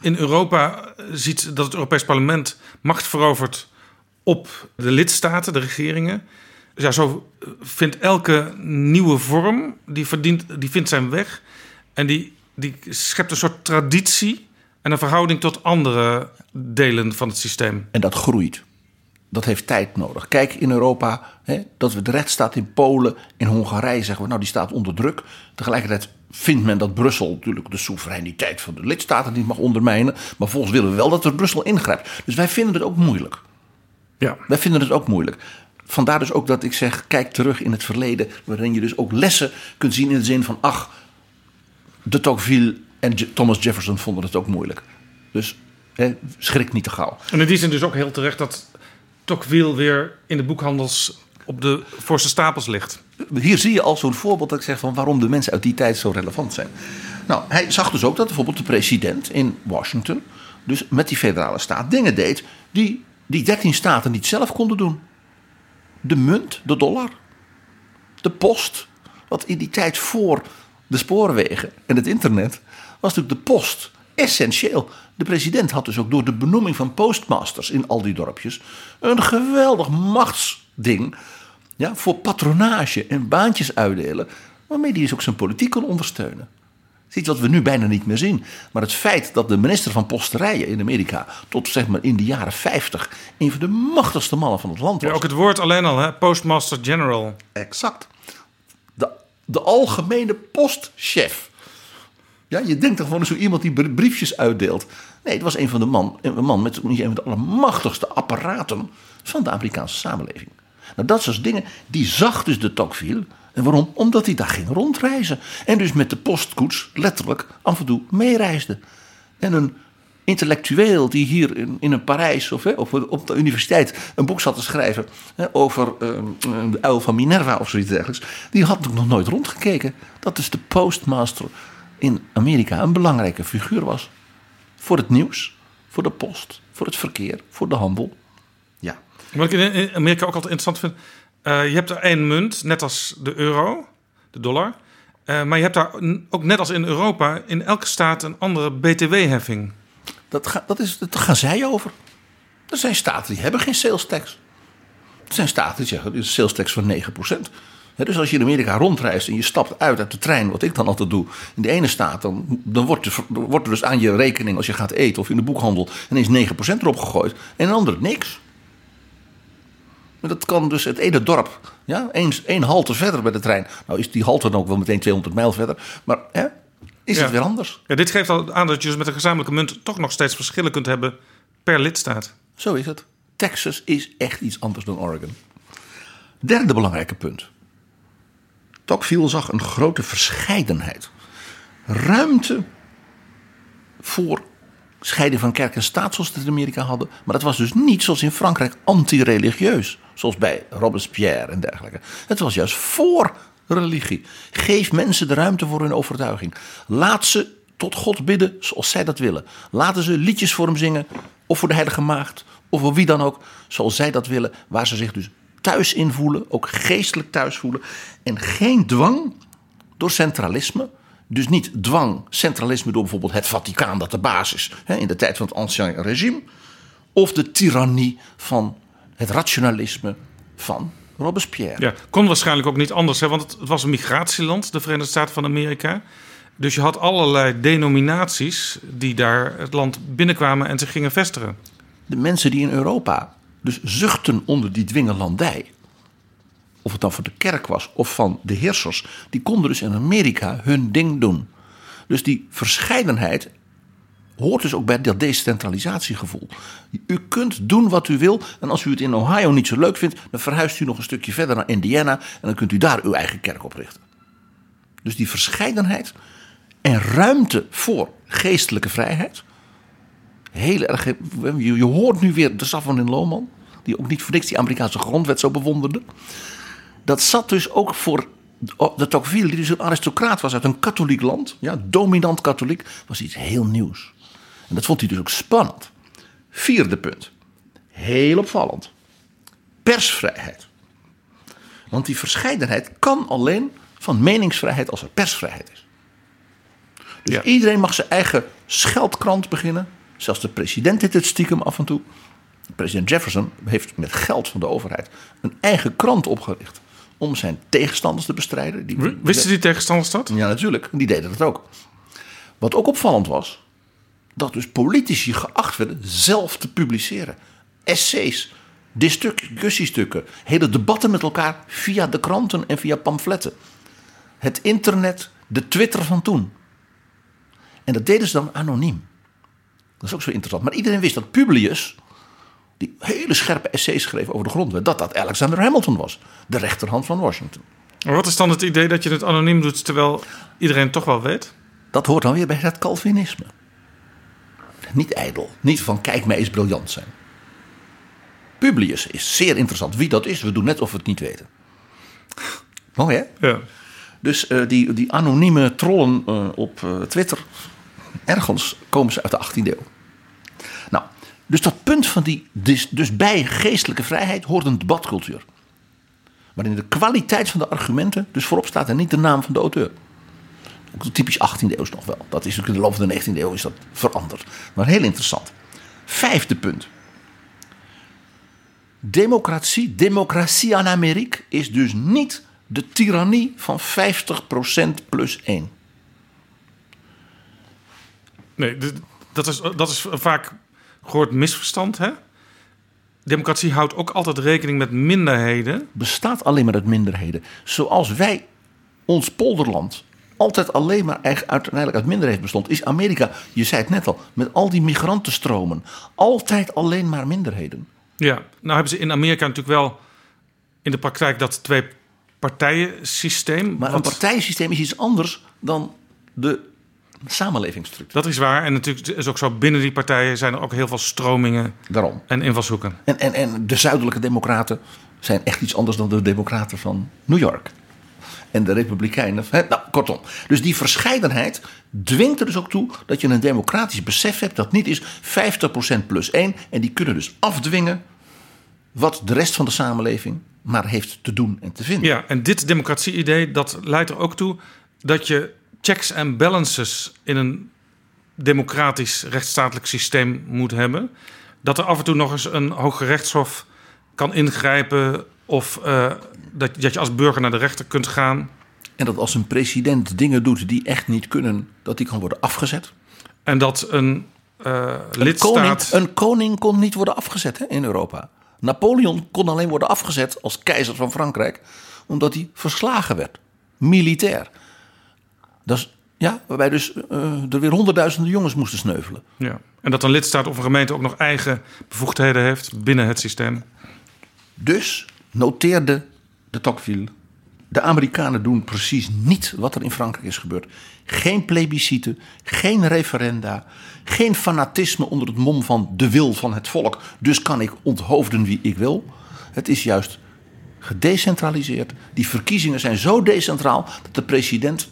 in Europa ziet dat het Europees Parlement macht verovert op de lidstaten, de regeringen. ja, zo vindt elke nieuwe vorm, die, verdient, die vindt zijn weg. En die, die schept een soort traditie en een verhouding tot andere delen van het systeem. En dat groeit. Dat heeft tijd nodig. Kijk in Europa, hè, dat we de rechtsstaat in Polen, in Hongarije zeggen we, nou die staat onder druk. Tegelijkertijd vindt men dat Brussel natuurlijk de soevereiniteit van de lidstaten niet mag ondermijnen. Maar volgens willen we wel dat er Brussel ingrijpt. Dus wij vinden het ook moeilijk. Ja. Wij vinden het ook moeilijk. Vandaar dus ook dat ik zeg, kijk terug in het verleden, waarin je dus ook lessen kunt zien in de zin van, ach, de Tocqueville en Thomas Jefferson vonden het ook moeilijk. Dus hè, schrik niet te gauw. En in die zin dus ook heel terecht dat Tocqueville weer in de boekhandels op de voorste stapels ligt. Hier zie je al zo'n voorbeeld dat ik zeg van waarom de mensen uit die tijd zo relevant zijn. Nou, hij zag dus ook dat bijvoorbeeld de president in Washington, dus met die federale staat, dingen deed die die 13 staten niet zelf konden doen. De munt, de dollar, de post. Wat in die tijd voor de spoorwegen en het internet was natuurlijk de post essentieel. De president had dus ook door de benoeming van postmasters in al die dorpjes een geweldig machtsding ja, voor patronage en baantjes uitdelen, waarmee hij dus ook zijn politiek kon ondersteunen. Iets wat we nu bijna niet meer zien. Maar het feit dat de minister van Posterijen in Amerika tot zeg maar in de jaren 50 een van de machtigste mannen van het land was. Ja, ook het woord alleen al, hè? Postmaster General. Exact. De, de algemene postchef. Ja, je denkt toch gewoon zo iemand die br- briefjes uitdeelt. Nee, het was een van de man, een man met een van de allermachtigste apparaten van de Amerikaanse samenleving. Nou, dat soort dingen, die zag dus de Tocqueville. En waarom? Omdat hij daar ging rondreizen. En dus met de postkoets letterlijk af en toe meereisde. En een intellectueel die hier in, in Parijs of hè, op, op de universiteit een boek zat te schrijven hè, over eh, de uil van Minerva of zoiets dergelijks, die had nog nooit rondgekeken. Dat dus de postmaster in Amerika een belangrijke figuur was. Voor het nieuws, voor de post, voor het verkeer, voor de handel. Ja. Wat ik in- Amerika ook altijd interessant vind. eh, je hebt er één munt, net als de euro, de dollar. Eh, maar je hebt daar ook net als in Europa in elke staat een andere BTW-heffing. Dat, ga, dat is, daar gaan zij over. Er zijn staten die hebben geen sales tax. Er zijn staten die zeggen, is een sales tax van 9%. Dus als je in Amerika rondreist en je stapt uit uit de trein, wat ik dan altijd doe, in de ene staat, dan, dan wordt, er, wordt er dus aan je rekening als je gaat eten of in de boekhandel ineens 9% erop gegooid. En in een andere niks. Maar dat kan dus het ene dorp, ja, één halte verder bij de trein. Nou is die halte dan ook wel meteen 200 mijl verder, maar hè, is Ja. het weer anders. Ja, dit geeft al aan dat je dus met een gezamenlijke munt toch nog steeds verschillen kunt hebben per lidstaat. Zo is het. Texas is echt iets anders dan Oregon. Derde belangrijke punt. Tocqueville zag een grote verscheidenheid. Ruimte voor scheiding van kerk en staat zoals we het in Amerika hadden. Maar dat was dus niet zoals in Frankrijk anti-religieus. Zoals bij Robespierre en dergelijke. Het was juist voor religie. Geef mensen de ruimte voor hun overtuiging. Laat ze tot God bidden zoals zij dat willen. Laten ze liedjes voor hem zingen. Of voor de Heilige Maagd. Of voor wie dan ook. Zoals zij dat willen. Waar ze zich dus thuis in voelen. Ook geestelijk thuis voelen. En geen dwang door centralisme. Dus niet dwang, centralisme door bijvoorbeeld het Vaticaan, dat de basis hè, in de tijd van het Ancien Regime. Of de tirannie van het rationalisme van Robespierre. Ja, kon waarschijnlijk ook niet anders, hè, want het, het was een migratieland, de Verenigde Staten van Amerika. Dus je had allerlei denominaties die daar het land binnenkwamen en zich gingen vestigen. De mensen die in Europa dus zuchten onder die dwingelandij. Of het dan voor de kerk was of van de heersers. Die konden dus in Amerika hun ding doen. Dus die verscheidenheid hoort dus ook bij dat decentralisatiegevoel. U kunt doen wat u wil. En als u het in Ohio niet zo leuk vindt, dan verhuist u nog een stukje verder naar Indiana. En dan kunt u daar uw eigen kerk oprichten. Dus die verscheidenheid en ruimte voor geestelijke vrijheid. Heel erg. Je, je hoort nu weer de Saf van in Lohman, die ook niet voor niks die Amerikaanse grondwet zo bewonderde. Dat zat dus ook voor de Tocqueville, die dus een aristocraat was uit een katholiek land, ja, dominant katholiek, was iets heel nieuws. En dat vond hij dus ook spannend. Vierde punt. Heel opvallend. Persvrijheid. Want die verscheidenheid kan alleen van meningsvrijheid als er persvrijheid is. Dus Ja. iedereen mag zijn eigen scheldkrant beginnen. Zelfs de president deed het stiekem af en toe. president Jefferson heeft met geld van de overheid een eigen krant opgericht. Om zijn tegenstanders te bestrijden. Die, Wisten die tegenstanders dat? Ja, natuurlijk. Die deden dat ook. Wat ook opvallend was, dat dus politici geacht werden zelf te publiceren. Essays, discussiestukken, hele debatten met elkaar via de kranten en via pamfletten. Het internet, de Twitter van toen. En dat deden ze dan anoniem. Dat is ook zo interessant. Maar iedereen wist dat Publius, die hele scherpe essays schreef over de grondwet, dat dat Alexander Hamilton was, de rechterhand van Washington. Maar wat is dan het idee dat je het anoniem doet terwijl iedereen toch wel weet? Dat hoort dan weer bij het Calvinisme. Niet ijdel. Niet van kijk mij eens briljant zijn. Publius is zeer interessant. Wie dat is, we doen net of we het niet weten. Mooi hè? Ja. Dus eh, die, die anonieme trollen eh, op eh, Twitter, ergens komen ze uit de 18e eeuw. Nou, dus dat punt van die, dus, bij geestelijke vrijheid hoort een debatcultuur. Waarin de kwaliteit van de argumenten dus voorop staat en niet de naam van de auteur. Ook typisch 18e eeuw nog wel. Dat is natuurlijk in de loop van de 19e eeuw is dat veranderd. Maar heel interessant. Vijfde punt. Democratie, democratie aan Amerika is dus niet de tirannie van 50% plus 1. Nee, dat is, dat is vaak gehoord misverstand. Hè? Democratie houdt ook altijd rekening met minderheden. Bestaat alleen maar uit minderheden. Zoals wij, ons polderland, altijd alleen maar uiteindelijk uit minderheden bestond, is Amerika, je zei het net al, met al die migrantenstromen, altijd alleen maar minderheden. Ja, nou hebben ze in Amerika natuurlijk wel in de praktijk dat twee partijen systeem. Maar een partijensysteem is iets anders dan de samenlevingsstructuur. Dat is waar. En natuurlijk is ook zo, binnen die partijen zijn er ook heel veel stromingen Daarom. en invalshoeken. En, en, en de zuidelijke democraten zijn echt iets anders dan de democraten van New York. En de republikeinen. Nou, kortom. Dus die verscheidenheid dwingt er dus ook toe dat je een democratisch besef hebt dat niet is 50% plus 1. En die kunnen dus afdwingen wat de rest van de samenleving maar heeft te doen en te vinden. Ja, en dit democratie-idee dat leidt er ook toe dat je checks en balances in een democratisch rechtsstatelijk systeem moet hebben. Dat er af en toe nog eens een hoge rechtshof kan ingrijpen of eh, dat, dat je als burger naar de rechter kunt gaan. En dat als een president dingen doet die echt niet kunnen, dat die kan worden afgezet. En dat een eh, Een lidstaat... koning, een koning kon niet worden afgezet hè, in Europa. Napoleon kon alleen worden afgezet als keizer van Frankrijk, omdat hij verslagen werd, militair. Dat is, ja, waarbij dus eh, er weer honderdduizenden jongens moesten sneuvelen. Ja. En dat een lidstaat of een gemeente ook nog eigen bevoegdheden heeft binnen het systeem. Dus noteerde de Tocqueville. De Amerikanen doen precies niet wat er in Frankrijk is gebeurd. Geen plebiscite, geen referenda, geen fanatisme onder het mom van de wil van het volk. Dus kan ik onthoofden wie ik wil. Het is juist gedecentraliseerd. Die verkiezingen zijn zo decentraal dat de president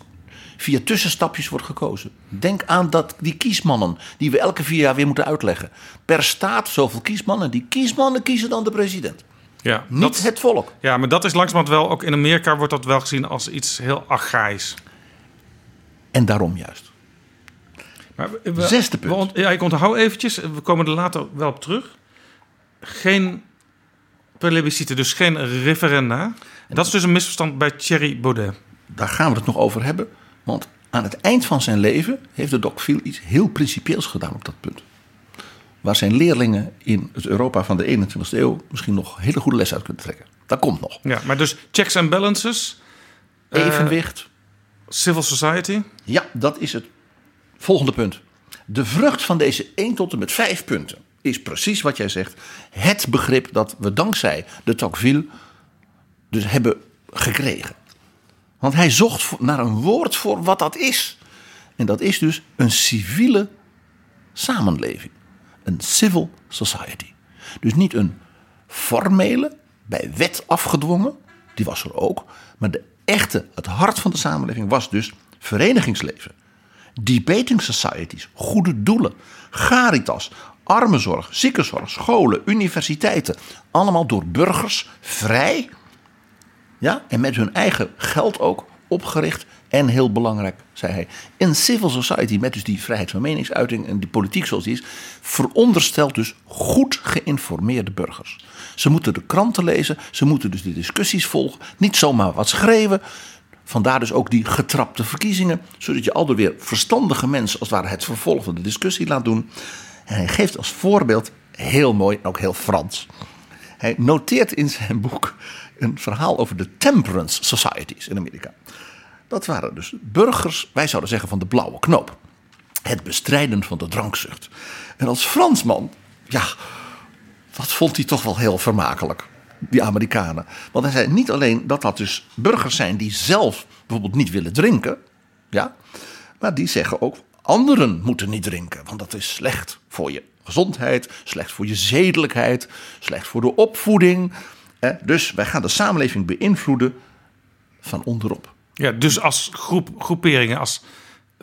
via tussenstapjes wordt gekozen. Denk aan dat, die kiesmannen die we elke vier jaar weer moeten uitleggen. Per staat zoveel kiesmannen. Die kiesmannen kiezen dan de president. Ja, Niet dat, het volk. ja, maar dat is langzamerhand wel, ook in Amerika wordt dat wel gezien als iets heel archaïs. En daarom juist. Maar we- we- Zesde punt. we ja, ik onthoud eventjes, we komen er later wel op terug. Geen plebiscite, dus geen referenda. Dat is dus een misverstand bij Thierry Baudet. Daar gaan we het nog over hebben. Want aan het eind van zijn leven heeft de Tocqueville iets heel principieels gedaan op dat punt. Waar zijn leerlingen in het Europa van de 21e eeuw misschien nog hele goede les uit kunnen trekken. Dat komt nog. Ja, maar dus checks and balances, Eh, Evenwicht. civil society. Ja, dat is het volgende punt. De vrucht van deze 1 tot en met 5 punten is precies wat jij zegt. Het begrip dat we dankzij de Tocqueville dus hebben gekregen. Want hij zocht naar een woord voor wat dat is. En dat is dus een civiele samenleving. Een civil society. Dus niet een formele, bij wet afgedwongen, die was er ook. Maar de echte, het hart van de samenleving was dus verenigingsleven. Debating societies, goede doelen, caritas, armenzorg, ziekenzorg, scholen, universiteiten. Allemaal door burgers vrij ja, en met hun eigen geld ook opgericht En heel belangrijk, zei hij, een civil society met dus die vrijheid van meningsuiting en die politiek zoals die is, veronderstelt dus goed geïnformeerde burgers. Ze moeten de kranten lezen, ze moeten dus de discussies volgen, niet zomaar wat schreeuwen. Vandaar dus ook die getrapte verkiezingen, zodat je aldoor weer verstandige mensen als het ware het vervolg van de discussie laat doen. En hij geeft als voorbeeld, heel mooi en ook heel Frans. Hij noteert in zijn boek een verhaal over de temperance societies in Amerika. Dat waren dus burgers, wij zouden zeggen van de blauwe knoop. Het bestrijden van de drankzucht. En als Fransman, ja, dat vond hij toch wel heel vermakelijk, die Amerikanen. Want hij zei niet alleen dat dat dus burgers zijn die zelf bijvoorbeeld niet willen drinken, ja, maar die zeggen ook anderen moeten niet drinken, want dat is slecht voor je gezondheid, slecht voor je zedelijkheid, slecht voor de opvoeding. Dus wij gaan de samenleving beïnvloeden van onderop. Ja, dus als groep, groeperingen, als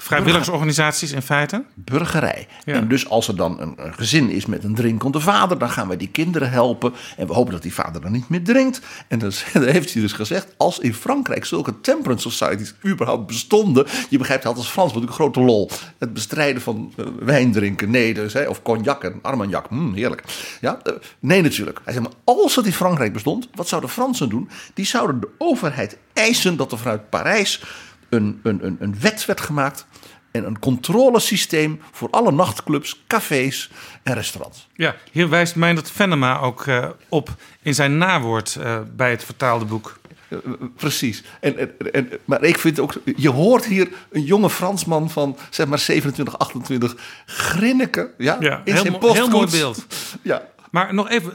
Vrijwilligersorganisaties in feite? Burgerij. En dus als er dan een, een, gezin is met een drinkende vader, dan gaan wij die kinderen helpen. En we hopen dat die vader dan niet meer drinkt. En dan, heeft hij dus gezegd: als in Frankrijk zulke temperance societies überhaupt bestonden. Je begrijpt het als Frans, wat een grote lol. Het bestrijden van uh, wijn drinken, nee, dus, hè, of cognac en armagnac. Mm, heerlijk. Ja, uh, nee, natuurlijk. Hij zei: maar als het in Frankrijk bestond, wat zouden Fransen doen? Die zouden de overheid eisen dat er vanuit Parijs een, een, een, een wet werd gemaakt en een controlesysteem voor alle nachtclubs, cafés en restaurants. Ja, hier wijst Meindert Venema ook uh, op in zijn nawoord uh, bij het vertaalde boek. Uh, precies. En, en, maar ik vind ook, je hoort hier een jonge Fransman van zeg maar 27, 28 grinniken ja, ja in heel, zijn postkoets. Heel mooi beeld. ja. Maar nog even.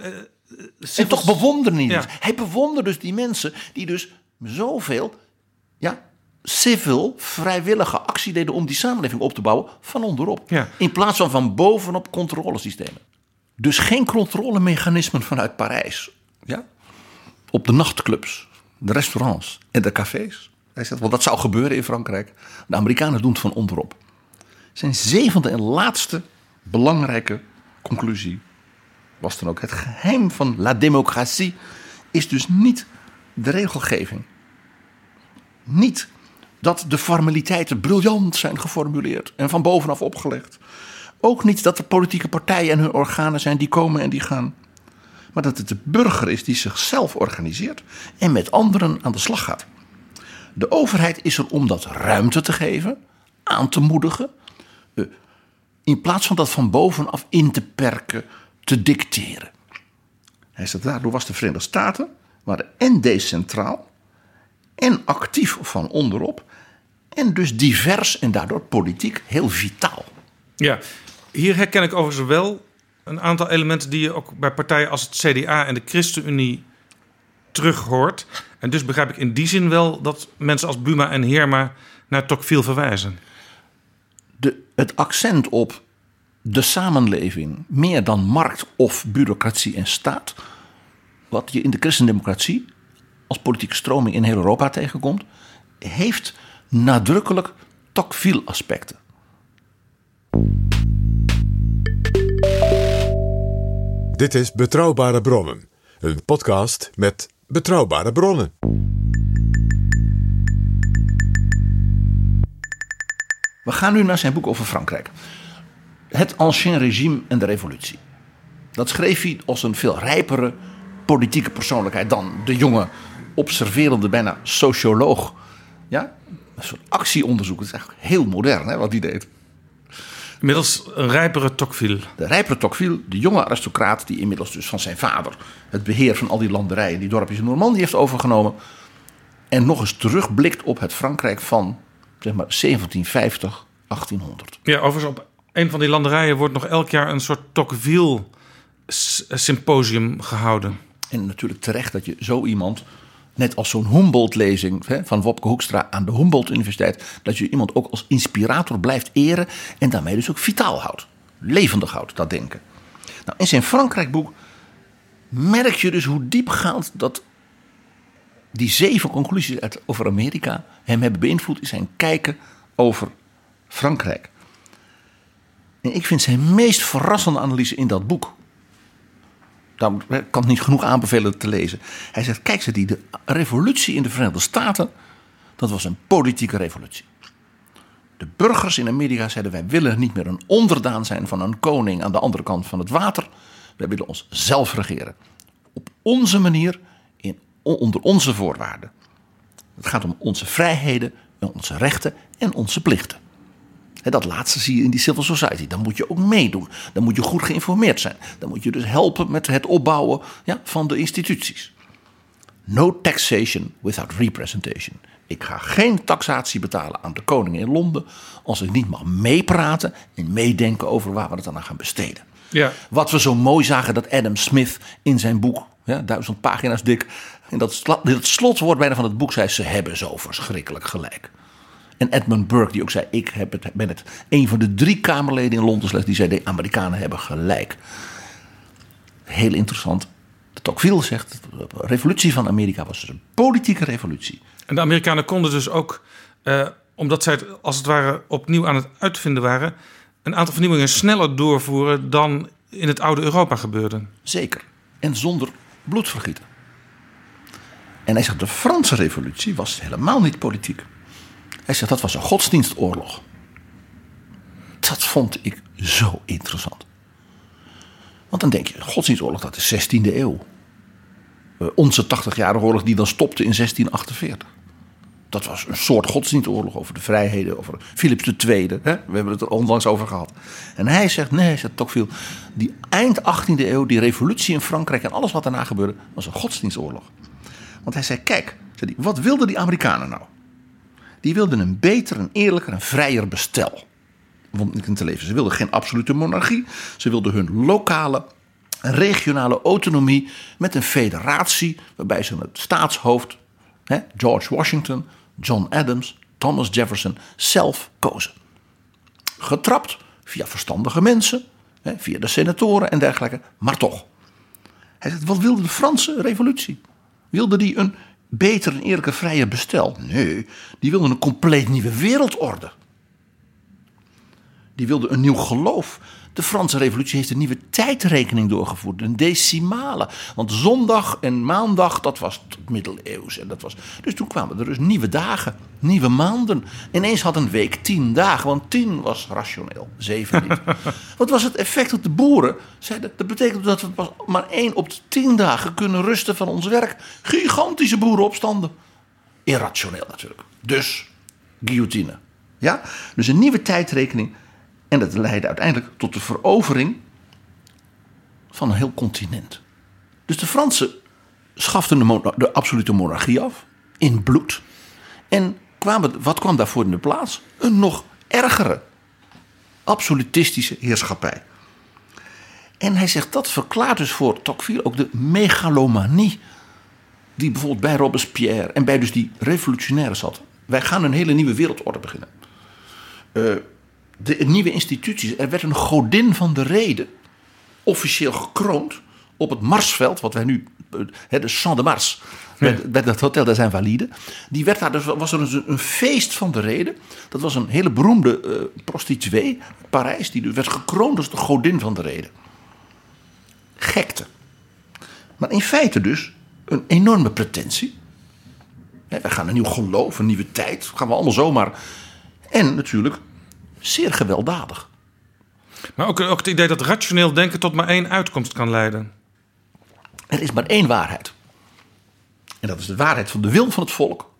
en toch ja. dus. Hij bewonderde dus die mensen die dus zoveel ja, civil, vrijwillige actie deden om die samenleving op te bouwen van onderop. Ja. In plaats van van bovenop controlesystemen. Dus geen controlemechanismen vanuit Parijs. Ja? Op de nachtclubs, de restaurants en de cafés. Hij zegt, want dat zou gebeuren in Frankrijk. De Amerikanen doen het van onderop. Zijn zevende en laatste belangrijke conclusie was dan ook: het geheim van la démocratie is dus niet de regelgeving. Niet dat de formaliteiten briljant zijn geformuleerd en van bovenaf opgelegd. Ook niet dat de politieke partijen en hun organen zijn die komen en die gaan. Maar dat het de burger is die zichzelf organiseert en met anderen aan de slag gaat. De overheid is er om dat ruimte te geven, aan te moedigen, eh, in plaats van dat van bovenaf in te perken, te dicteren. Hij zegt, daardoor was de Verenigde Staten waren en decentraal en actief van onderop en dus divers en daardoor politiek heel vitaal. Ja, hier herken ik overigens wel een aantal elementen die je ook bij partijen als het CDA en de ChristenUnie terug hoort. En dus begrijp ik in die zin wel dat mensen als Buma en Heerma naar Tocqueville verwijzen. De, het accent op de samenleving meer dan markt of bureaucratie en staat, wat je in de christendemocratie als politieke stroming in heel Europa tegenkomt, heeft nadrukkelijk Tocqueville-aspecten. Dit is Betrouwbare Bronnen, een podcast met betrouwbare bronnen. We gaan nu naar zijn boek over Frankrijk. Het Ancien Régime en de Revolutie. Dat schreef hij als een veel rijpere politieke persoonlijkheid dan de jonge, observerende, bijna socioloog. Ja? Een soort actieonderzoek. Het is eigenlijk heel modern hè, wat hij deed. Inmiddels een rijpere Tocqueville. De rijpere Tocqueville, de jonge aristocraat die inmiddels dus van zijn vader het beheer van al die landerijen, die dorpjes in Normandie heeft overgenomen. En nog eens terugblikt op het Frankrijk van zeg maar 1750, 1800. Ja, overigens op een van die landerijen wordt nog elk jaar een soort Tocqueville symposium gehouden. En natuurlijk terecht dat je zo iemand, net als zo'n Humboldt-lezing van Wopke Hoekstra aan de Humboldt-universiteit, dat je iemand ook als inspirator blijft eren en daarmee dus ook vitaal houdt. Levendig houdt, dat denken. Nou, in zijn Frankrijk-boek merk je dus hoe diepgaand dat die zeven conclusies uit, over Amerika hem hebben beïnvloed in zijn kijken over Frankrijk. En ik vind zijn meest verrassende analyse in dat boek. Daar kan het niet genoeg aanbevelen te lezen. Hij zegt: Kijk, ze die de revolutie in de Verenigde Staten Dat was een politieke revolutie. De burgers in Amerika zeiden: wij willen niet meer een onderdaan zijn van een koning aan de andere kant van het water. Wij willen ons zelf regeren. Op onze manier, in, onder onze voorwaarden. Het gaat om onze vrijheden, onze rechten en onze plichten. Dat laatste zie je in die civil society. Dan moet je ook meedoen. Dan moet je goed geïnformeerd zijn. Dan moet je dus helpen met het opbouwen ja, van de instituties. No taxation without representation. Ik ga geen taxatie betalen aan de koning in Londen als ik niet mag meepraten en meedenken over waar we het aan gaan besteden. Ja. Wat we zo mooi zagen dat Adam Smith in zijn boek, ja, duizend pagina's dik, in dat, dat slotwoord bijna van het boek zei: ze hebben zo verschrikkelijk gelijk. En Edmund Burke, die ook zei: Ik heb het, ben het een van de drie Kamerleden in Londen slechts die zei: De Amerikanen hebben gelijk. Heel interessant. De Tocqueville zegt: De revolutie van Amerika was dus een politieke revolutie. En de Amerikanen konden dus ook, eh, omdat zij het als het ware opnieuw aan het uitvinden waren, een aantal vernieuwingen sneller doorvoeren dan in het oude Europa gebeurde. Zeker. En zonder bloedvergieten. En hij zegt: De Franse revolutie was helemaal niet politiek. Hij zegt dat was een godsdienstoorlog. Dat vond ik zo interessant. Want dan denk je, godsdienstoorlog, dat is 16e eeuw. Uh, onze 80-jarige oorlog die dan stopte in 1648. Dat was een soort godsdienstoorlog over de vrijheden, over Philips II. Hè? We hebben het er onlangs over gehad. En hij zegt, nee, hij zegt Tocqueville, die eind 18e eeuw, die revolutie in Frankrijk en alles wat daarna gebeurde, was een godsdienstoorlog. Want hij zei, kijk, wat wilden die Amerikanen nou? Die wilden een beter, een eerlijker en vrijer bestel. In te leven. Ze wilden geen absolute monarchie. Ze wilden hun lokale regionale autonomie met een federatie waarbij ze het staatshoofd, hè, George Washington, John Adams, Thomas Jefferson, zelf kozen. Getrapt via verstandige mensen, hè, via de senatoren en dergelijke, maar toch. Wat wilde de Franse revolutie? Wilde die een beter en eerlijker vrije bestel. Nee, die wilden een compleet nieuwe wereldorde. Die wilden een nieuw geloof. De Franse Revolutie heeft een nieuwe tijdrekening doorgevoerd, een decimale. Want zondag en maandag, dat was middeleeuws. En dat was, dus toen kwamen er dus nieuwe dagen, nieuwe maanden. Ineens had een week tien dagen, want tien was rationeel, zeven niet. Wat was het effect op de boeren? Zeiden, dat betekent dat we pas maar één op de tien dagen kunnen rusten van ons werk. Gigantische boerenopstanden. Irrationeel natuurlijk. Dus guillotine. Ja? Dus een nieuwe tijdrekening en dat leidde uiteindelijk tot de verovering van een heel continent. Dus de Fransen schaften de, absolute monarchie af, in bloed. En kwamen, wat kwam daarvoor in de plaats? Een nog ergere absolutistische heerschappij. En hij zegt dat verklaart dus voor Tocqueville ook de megalomanie. die bijvoorbeeld bij Robespierre en bij dus die revolutionairen zat. Wij gaan een hele nieuwe wereldorde beginnen. Uh, de nieuwe instituties. Er werd een godin van de reden officieel gekroond op het Marsveld, wat wij nu, de Champ de Mars, bij, bij dat hotel daar zijn valide. Die werd daar, dus was er een, een, feest van de reden. Dat was een hele beroemde uh, prostituee, Parijs, die werd gekroond als de godin van de reden. Gekte. Maar in feite dus een enorme pretentie. wij gaan een nieuw geloof, een nieuwe tijd. gaan we allemaal zomaar. En natuurlijk zeer gewelddadig. Maar ook, ook het idee dat rationeel denken tot maar één uitkomst kan leiden. Er is maar één waarheid. En dat is de waarheid van de wil van het volk.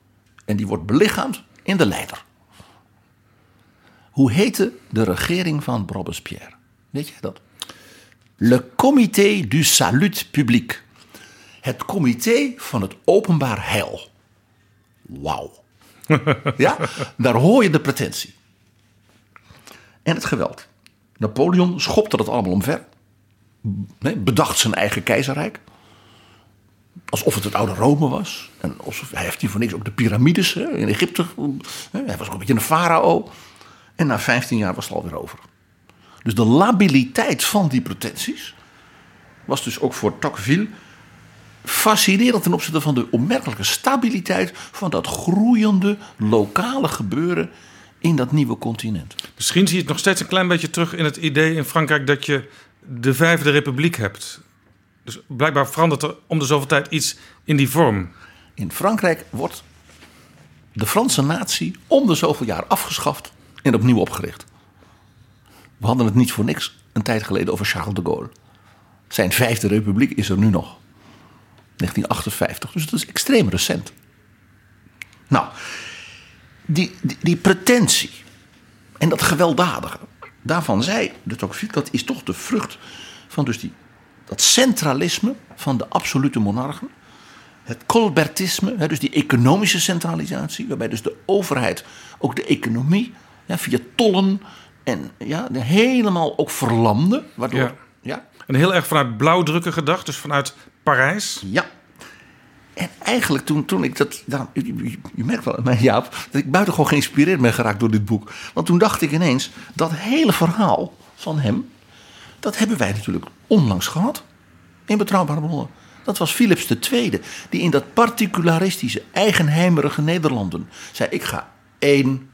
En die wordt belichaamd in de leider. Hoe heette de regering van Robespierre? Weet je dat? Le Comité du Salut Public. Het comité van het openbaar heil. Wauw. ja, daar hoor je de pretentie en het geweld. Napoleon schopte dat allemaal omver. Bedacht zijn eigen keizerrijk. Alsof het het oude Rome was. En alsof, hij heeft hier voor niks ook de piramides in Egypte. Hij was ook een beetje een farao. En na 15 jaar was het alweer over. Dus de labiliteit van die pretenties was dus ook voor Tocqueville fascinerend ten opzichte van de opmerkelijke stabiliteit van dat groeiende lokale gebeuren in dat nieuwe continent. Misschien zie je het nog steeds een klein beetje terug in het idee in Frankrijk dat je de Vijfde Republiek hebt. Dus blijkbaar verandert er om de zoveel tijd iets in die vorm. In Frankrijk wordt de Franse natie om de zoveel jaar afgeschaft en opnieuw opgericht. We hadden het niet voor niks een tijd geleden over Charles de Gaulle. Zijn vijfde republiek is er nu nog. 1958, dus dat is extreem recent. Nou, die, die, die pretentie en dat gewelddadige, daarvan zei de Tocqueville, dat is toch de vrucht van dus die, dat centralisme van de absolute monarchen. Het colbertisme, dus die economische centralisatie, waarbij dus de overheid ook de economie ja, via tollen en ja, helemaal ook verlamde. Waardoor, Ja. ja, En heel erg vanuit blauwdrukken gedacht, dus vanuit Parijs. Ja. En eigenlijk toen, toen ik dat. Nou, je, merkt wel, aan mij, Jaap, dat ik buitengewoon geïnspireerd ben geraakt door dit boek. Want toen dacht ik ineens: dat hele verhaal van hem. dat hebben wij natuurlijk onlangs gehad. In betrouwbare bronnen. Dat was Philips II, die in dat particularistische, eigenheimerige Nederlanden zei: Ik ga één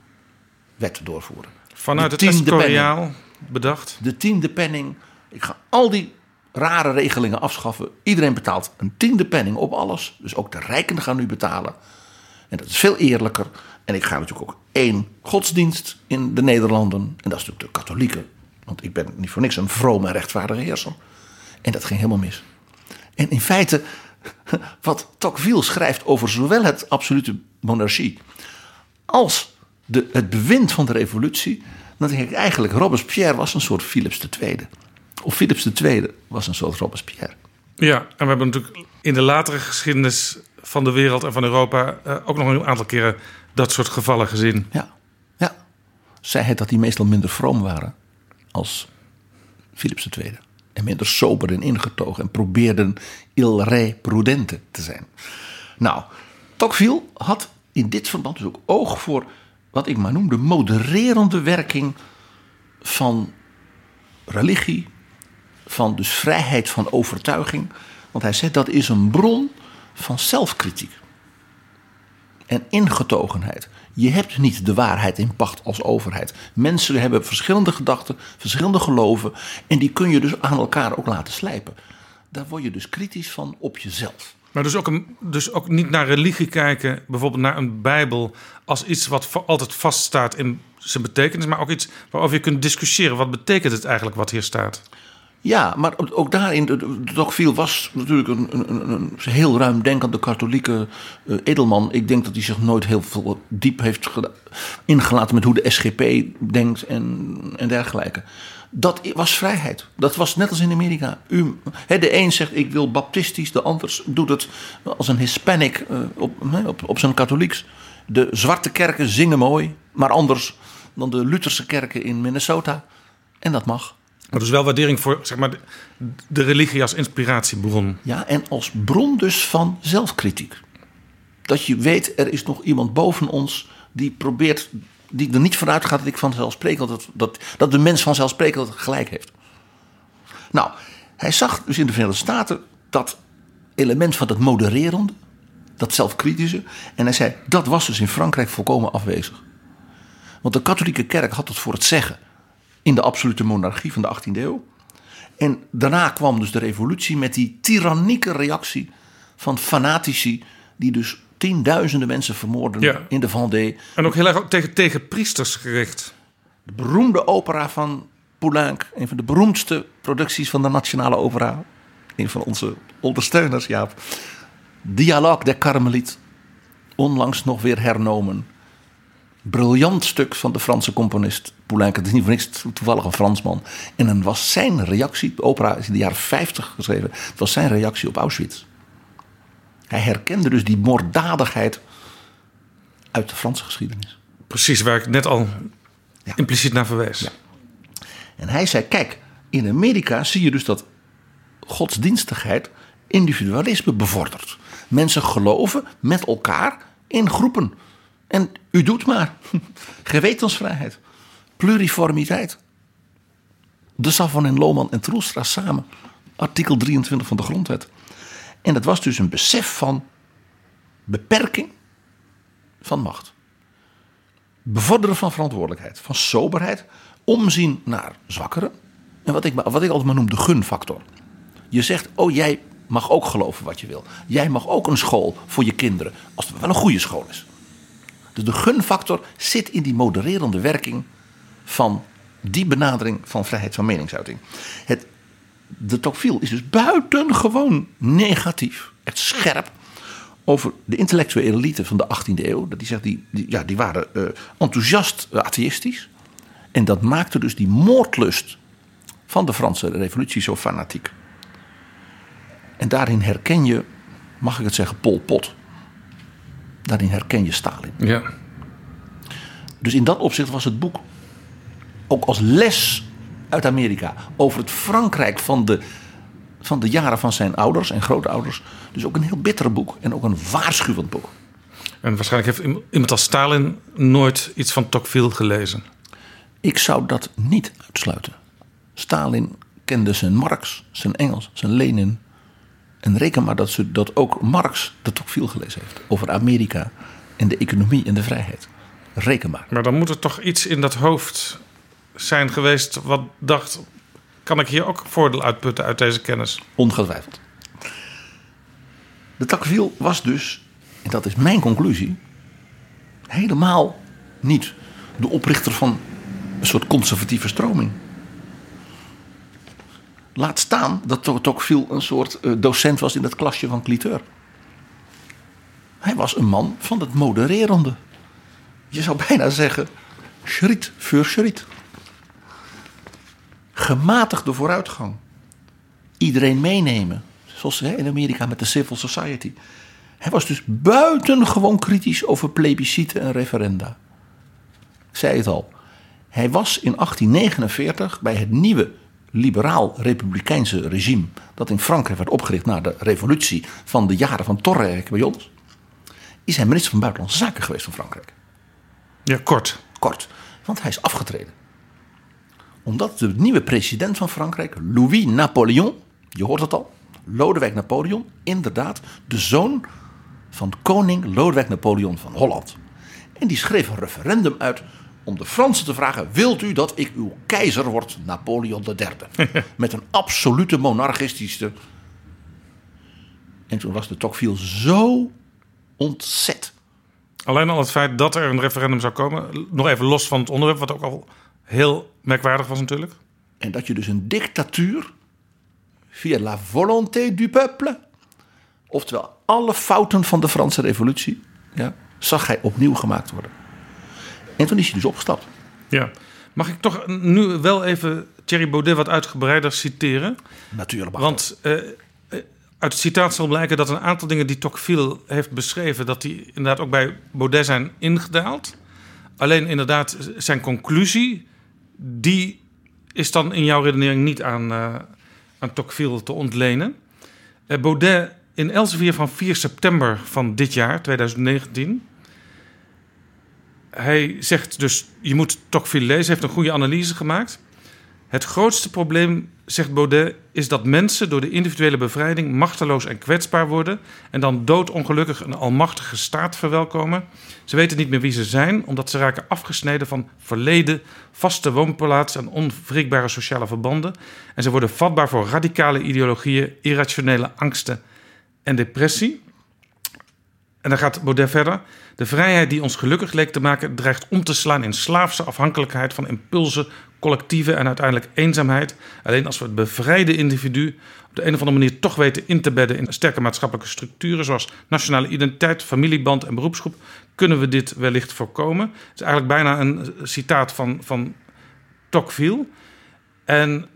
wet doorvoeren. Vanuit De het tiende Escoriaal bedacht. de tiende penning. Ik ga al die rare regelingen afschaffen. Iedereen betaalt een tiende penning op alles. Dus ook de rijken gaan nu betalen. En dat is veel eerlijker. En ik ga natuurlijk ook één godsdienst in de Nederlanden. En dat is natuurlijk de katholieken. Want ik ben niet voor niks een vrome en rechtvaardige heerser. En dat ging helemaal mis. En in feite, wat Tocqueville schrijft over zowel het absolute monarchie als de, het bewind van de revolutie, dan denk ik eigenlijk Robespierre was een soort Philips II. Of Philips II was een soort Robespierre. Ja, en we hebben natuurlijk in de latere geschiedenis van de wereld en van Europa eh, ook nog een aantal keren dat soort gevallen gezien. Ja, ja. Zij het dat die meestal minder vroom waren als Philips II. En minder sober en ingetogen en probeerden il re prudente te zijn. Nou, Tocqueville had in dit verband dus ook oog voor wat ik maar noem de modererende werking van religie, van dus vrijheid van overtuiging. Want hij zegt dat is een bron van zelfkritiek en ingetogenheid. Je hebt niet de waarheid in pacht als overheid. Mensen hebben verschillende gedachten, verschillende geloven. En die kun je dus aan elkaar ook laten slijpen. Daar word je dus kritisch van op jezelf. Maar dus ook, een, dus ook niet naar religie kijken, bijvoorbeeld naar een Bijbel, als iets wat altijd vaststaat in zijn betekenis, maar ook iets waarover je kunt discussiëren. Wat betekent het eigenlijk wat hier staat? Ja, maar ook daarin, Tocqueville was natuurlijk een, een, een, heel ruimdenkende katholieke eh, edelman. Ik denk dat hij zich nooit heel veel diep heeft ingelaten met hoe de SGP denkt en, en dergelijke. Dat was vrijheid. Dat was net als in Amerika. U, de een zegt ik wil baptistisch, de ander doet het als een Hispanic eh, op, op, op zijn katholieks. De zwarte kerken zingen mooi, maar anders dan de Lutherse kerken in Minnesota. En dat mag. Maar dus wel waardering voor zeg maar, de, religie als inspiratiebron. Ja, en als bron dus van zelfkritiek. Dat je weet, er is nog iemand boven ons die probeert, die er niet vanuit gaat dat ik vanzelfsprekend, dat, dat, dat de mens vanzelfsprekend gelijk heeft. Nou, hij zag dus in de Verenigde Staten dat element van dat modererende, dat zelfkritische. En hij zei, dat was dus in Frankrijk volkomen afwezig. Want de katholieke kerk had het voor het zeggen in de absolute monarchie van de 18e eeuw. En daarna kwam dus de revolutie met die tyrannieke reactie van fanatici die dus tienduizenden mensen vermoorden Ja. in de Vendée. En ook heel erg tegen, tegen priesters gericht. De beroemde opera van Poulenc, een van de beroemdste producties van de Nationale Opera. Een van onze ondersteuners, Jaap. Dialogue der Carmeliet. Onlangs nog weer hernomen. Briljant stuk van de Franse componist Poulenc. Het is niet voor niks toevallig een Fransman. En dan was zijn reactie, de opera is in de jaren 50 geschreven. Het was zijn reactie op Auschwitz. Hij herkende dus die moorddadigheid uit de Franse geschiedenis. Precies, waar ik net al Ja. impliciet naar verwees. En hij zei: Kijk, in Amerika zie je dus dat godsdienstigheid individualisme bevordert. Mensen geloven met elkaar in groepen. En u doet maar. Gewetensvrijheid, pluriformiteit. De Savon en Lohman en Troelstra samen. Artikel 23 van de Grondwet. En dat was dus een besef van beperking van macht bevorderen van verantwoordelijkheid, van soberheid, omzien naar zwakkeren. En wat ik, wat ik altijd maar noem de gunfactor. Je zegt, oh jij mag ook geloven wat je wil. Jij mag ook een school voor je kinderen, als het wel een goede school is. Dus de gunfactor zit in die modererende werking van die benadering van vrijheid van meningsuiting. Het, de Tocqueville is dus buitengewoon negatief, echt scherp, over de intellectuele elite van de 18e eeuw. Dat die zegt, die, ja, die waren uh, enthousiast atheïstisch. En dat maakte dus die moordlust van de Franse revolutie zo fanatiek. En daarin herken je, mag ik het zeggen, Pol Pot. Daarin herken je Stalin. Ja. Dus in dat opzicht was het boek ook als les uit Amerika over het Frankrijk van de, van de jaren van zijn ouders en grootouders. Dus ook een heel bitter boek en ook een waarschuwend boek. En waarschijnlijk heeft iemand als Stalin nooit iets van Tocqueville gelezen. Ik zou dat niet uitsluiten. Stalin kende zijn Marx, zijn Engels, zijn Lenin. En reken maar dat, ze, dat ook Marx de Tocqueville gelezen heeft. Over Amerika en de economie en de vrijheid. Reken maar. Maar dan moet er toch iets in dat hoofd zijn geweest wat dacht... kan ik hier ook voordeel uitputten uit deze kennis? Ongetwijfeld. De Tocqueville was dus, en dat is mijn conclusie... helemaal niet de oprichter van een soort conservatieve stroming. Laat staan dat Tocqueville een soort eh, docent was in het klasje van Cliteur. Hij was een man van het modererende. Je zou bijna zeggen, schriet voor schriet. Gematigde vooruitgang. Iedereen meenemen. Zoals in Amerika met de civil society. Hij was dus buitengewoon kritisch over plebisciten en referenda. Ik zei het al. Hij was in 1849 bij het nieuwe liberaal-republikeinse regime. dat in Frankrijk werd opgericht na de revolutie van de jaren van Torre bij ons. is hij minister van Buitenlandse Zaken geweest van Frankrijk. Ja, kort. Kort, want hij is afgetreden. Omdat de nieuwe president van Frankrijk, Louis Napoleon, je hoort het al, Lodewijk Napoleon, inderdaad de zoon van koning Lodewijk Napoleon van Holland. En die schreef een referendum uit om de Fransen te vragen: wilt u dat ik uw keizer word, Napoleon III? Met een absolute monarchistische. En toen was de Tocqueville zo ontzet. Alleen al het feit dat er een referendum zou komen, nog even los van het onderwerp, wat ook al heel merkwaardig was natuurlijk. En dat je dus een dictatuur via la volonté du peuple, oftewel alle fouten van de Franse revolutie, ja, zag hij opnieuw gemaakt worden. En toen is hij dus opgestapt. Ja. Mag ik toch nu wel even Thierry Baudet wat uitgebreider citeren? Natuurlijk. Want uh, uit het citaat zal blijken dat een aantal dingen die Tocqueville heeft beschreven, dat die inderdaad ook bij Baudet zijn ingedaald. Alleen inderdaad, zijn conclusie, die is dan in jouw redenering niet aan, uh, aan Tocqueville te ontlenen. Uh, Baudet in Elsevier van 4 september van dit jaar, 2019 hij zegt dus, je moet Tocqueville lezen, heeft een goede analyse gemaakt. Het grootste probleem, zegt Baudet, is dat mensen door de individuele bevrijding machteloos en kwetsbaar worden en dan doodongelukkig een almachtige staat verwelkomen. Ze weten niet meer wie ze zijn, omdat ze raken afgesneden van verleden, vaste woonplaats en onwrikbare sociale verbanden. En ze worden vatbaar voor radicale ideologieën, irrationele angsten en depressie. En dan gaat Baudet verder. De vrijheid die ons gelukkig leek te maken, dreigt om te slaan in slaafse afhankelijkheid van impulsen, collectieve en uiteindelijk eenzaamheid. Alleen als we het bevrijde individu op de een of andere manier toch weten in te bedden in sterke maatschappelijke structuren, zoals nationale identiteit, familieband en beroepsgroep, kunnen we dit wellicht voorkomen. Het is eigenlijk bijna een citaat van, van Tocqueville. En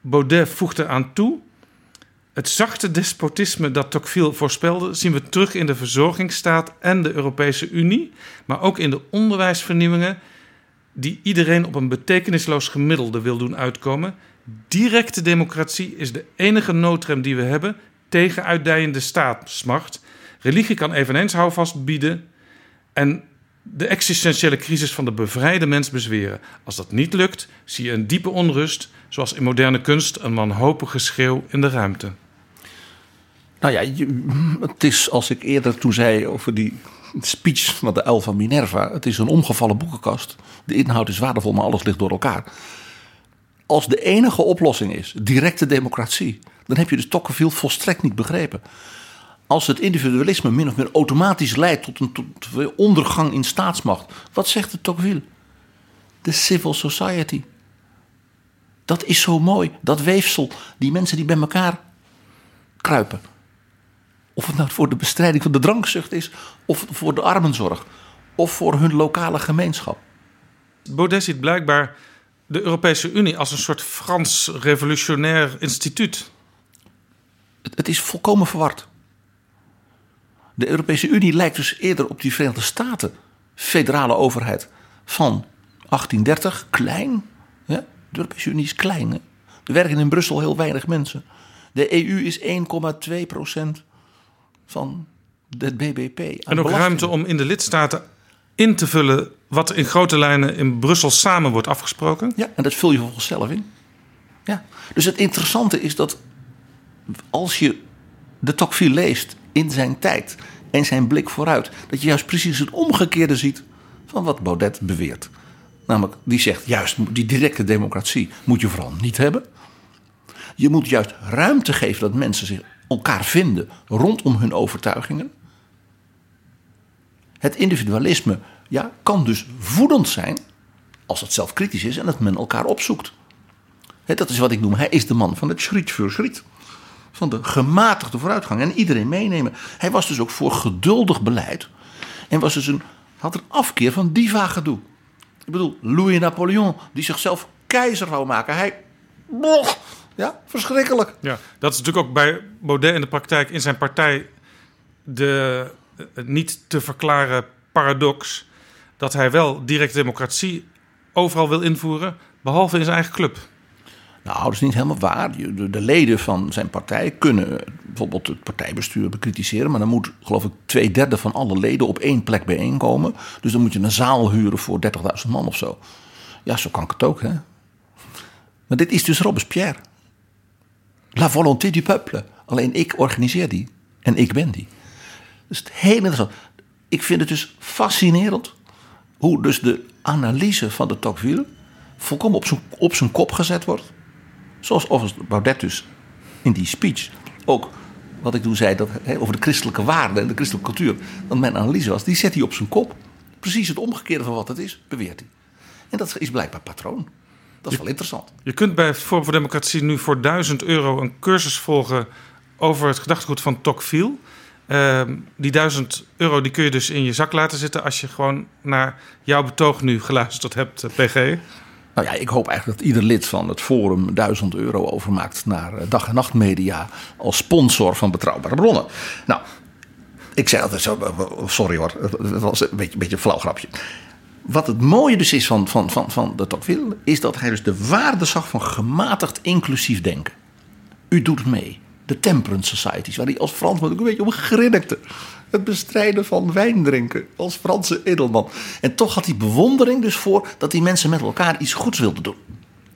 Baudet voegt er aan toe het zachte despotisme dat Tocqueville voorspelde, zien we terug in de verzorgingsstaat en de Europese Unie, maar ook in de onderwijsvernieuwingen die iedereen op een betekenisloos gemiddelde wil doen uitkomen. Directe democratie is de enige noodrem die we hebben tegen uitdijende staatsmacht. Religie kan eveneens houvast bieden en de existentiële crisis van de bevrijde mens bezweren. Als dat niet lukt, zie je een diepe onrust, zoals in moderne kunst een wanhopige schreeuw in de ruimte. Nou ja, het is als ik eerder toen zei over die speech van de uil van Minerva. Het is een omgevallen boekenkast. De inhoud is waardevol, maar alles ligt door elkaar. Als de enige oplossing is directe democratie, dan heb je dus Tocqueville volstrekt niet begrepen. als het individualisme min of meer automatisch leidt tot een, ondergang in staatsmacht, wat zegt het Tocqueville? De civil society. Dat is zo mooi, dat weefsel, die mensen die bij elkaar kruipen. Of het nou voor de bestrijding van de drankzucht is, of voor de armenzorg, of voor hun lokale gemeenschap. Baudet ziet blijkbaar de Europese Unie als een soort Frans revolutionair instituut. Het, het is volkomen verward. De Europese Unie lijkt dus eerder op die Verenigde Staten, federale overheid van 1830, klein. Ja? De Europese Unie is klein. Hè? Er werken in Brussel heel weinig mensen. De EU is 1,2 procent van het BBP. En ook ruimte om in de lidstaten in te vullen wat in grote lijnen in Brussel samen wordt afgesproken. Ja, en dat vul je volgens zelf in. Ja. Dus het interessante is dat als je de Tocqueville leest in zijn tijd en zijn blik vooruit, dat je juist precies het omgekeerde ziet van wat Baudet beweert. Namelijk, die zegt juist die directe democratie moet je vooral niet hebben. Je moet juist ruimte geven dat mensen zich elkaar vinden rondom hun overtuigingen. Het individualisme ja, kan dus voedend zijn als het zelf kritisch is en dat men elkaar opzoekt. Dat is wat ik noem, hij is de man van het schriet voor schriet. Van de gematigde vooruitgang en iedereen meenemen. Hij was dus ook voor geduldig beleid en was dus een, had een afkeer van diva gedoe. Ik bedoel, Louis Napoleon, die zichzelf keizer wou maken. Hij, ja, verschrikkelijk. Ja, dat is natuurlijk ook bij Baudet in de praktijk in zijn partij de eh, niet te verklaren paradox dat hij wel directe democratie overal wil invoeren, behalve in zijn eigen club. Nou, dat is niet helemaal waar. De leden van zijn partij kunnen bijvoorbeeld het partijbestuur bekritiseren. Maar dan moet, geloof ik, twee derde van alle leden op één plek bijeenkomen. Dus dan moet je een zaal huren voor 30.000 man of zo. Ja, zo kan ik het ook, hè. Maar dit is dus Robespierre. La volonté du peuple. Alleen ik organiseer die. En ik ben die. Dus het heel interessant. Ik vind het dus fascinerend hoe dus de analyse van de Tocqueville volkomen op zijn, op zijn kop gezet wordt. Zoals overigens Baudet dus in die speech ook, wat ik toen zei dat, over de christelijke waarden en de christelijke cultuur, dat mijn analyse was, die zet hij op zijn kop. Precies het omgekeerde van wat het is, beweert hij. En dat is blijkbaar patroon. Dat is wel interessant. Je kunt bij Forum voor Democratie nu voor 1000 euro een cursus volgen over het gedachtegoed van Tocqueville. Ehm, die 1000 euro die kun je dus in je zak laten zitten als je gewoon naar jouw betoog nu geluisterd hebt, eh, PG. Nou ja, ik hoop eigenlijk dat ieder lid van het Forum 1000 euro overmaakt naar eh, dag en nacht media als sponsor van betrouwbare bronnen. Nou, ik zei altijd zo, eh, sorry hoor, het was een beetje, een beetje een flauw grapje. Wat het mooie dus is van, van, van, van de Tocqueville, is dat hij dus de waarde zag van gematigd inclusief denken. U doet mee. De temperance societies, waar hij als Fransman ook een beetje om grinnikte. Het bestrijden van wijn drinken als Franse edelman. En toch had hij bewondering dus voor dat die mensen met elkaar iets goeds wilden doen.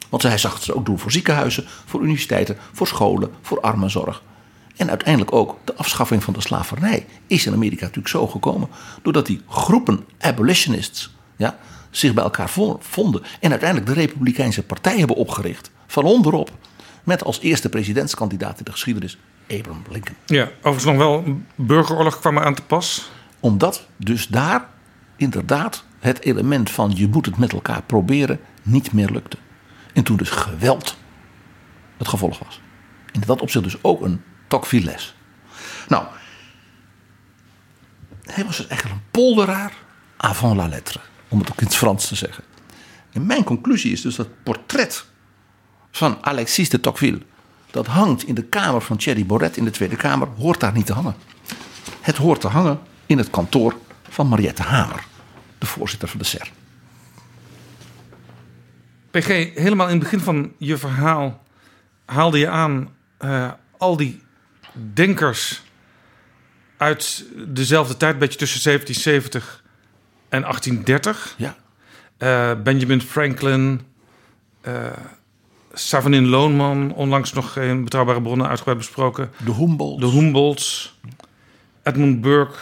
Want hij zag het ook doen voor ziekenhuizen, voor universiteiten, voor scholen, voor armenzorg. En uiteindelijk ook de afschaffing van de slavernij is in Amerika natuurlijk zo gekomen. Doordat die groepen abolitionists ja, zich bij elkaar vo- vonden. En uiteindelijk de Republikeinse Partij hebben opgericht. Van onderop. Met als eerste presidentskandidaat in de geschiedenis Abraham Lincoln. Ja, overigens nog wel een burgeroorlog kwam er aan te pas. Omdat dus daar inderdaad het element van je moet het met elkaar proberen niet meer lukte. En toen dus geweld het gevolg was. In dat opzicht dus ook een Tocqueville-les. Nou, hij was dus eigenlijk een polderaar avant la lettre. Om het ook in het Frans te zeggen. En mijn conclusie is dus dat het portret van Alexis de Tocqueville... dat hangt in de kamer van Thierry Baudet in de Tweede Kamer... hoort daar niet te hangen. Het hoort te hangen in het kantoor van Mariette Hamer, de voorzitter van de SER. PG, helemaal in het begin van je verhaal haalde je aan eh, al die denkers uit dezelfde tijd, een beetje tussen 1770 en 1830. Ja, Eh, Benjamin Franklin, eh Savanine Loonman, onlangs nog in Betrouwbare Bronnen uitgebreid besproken. de Humboldt, De Humboldts, Edmund Burke,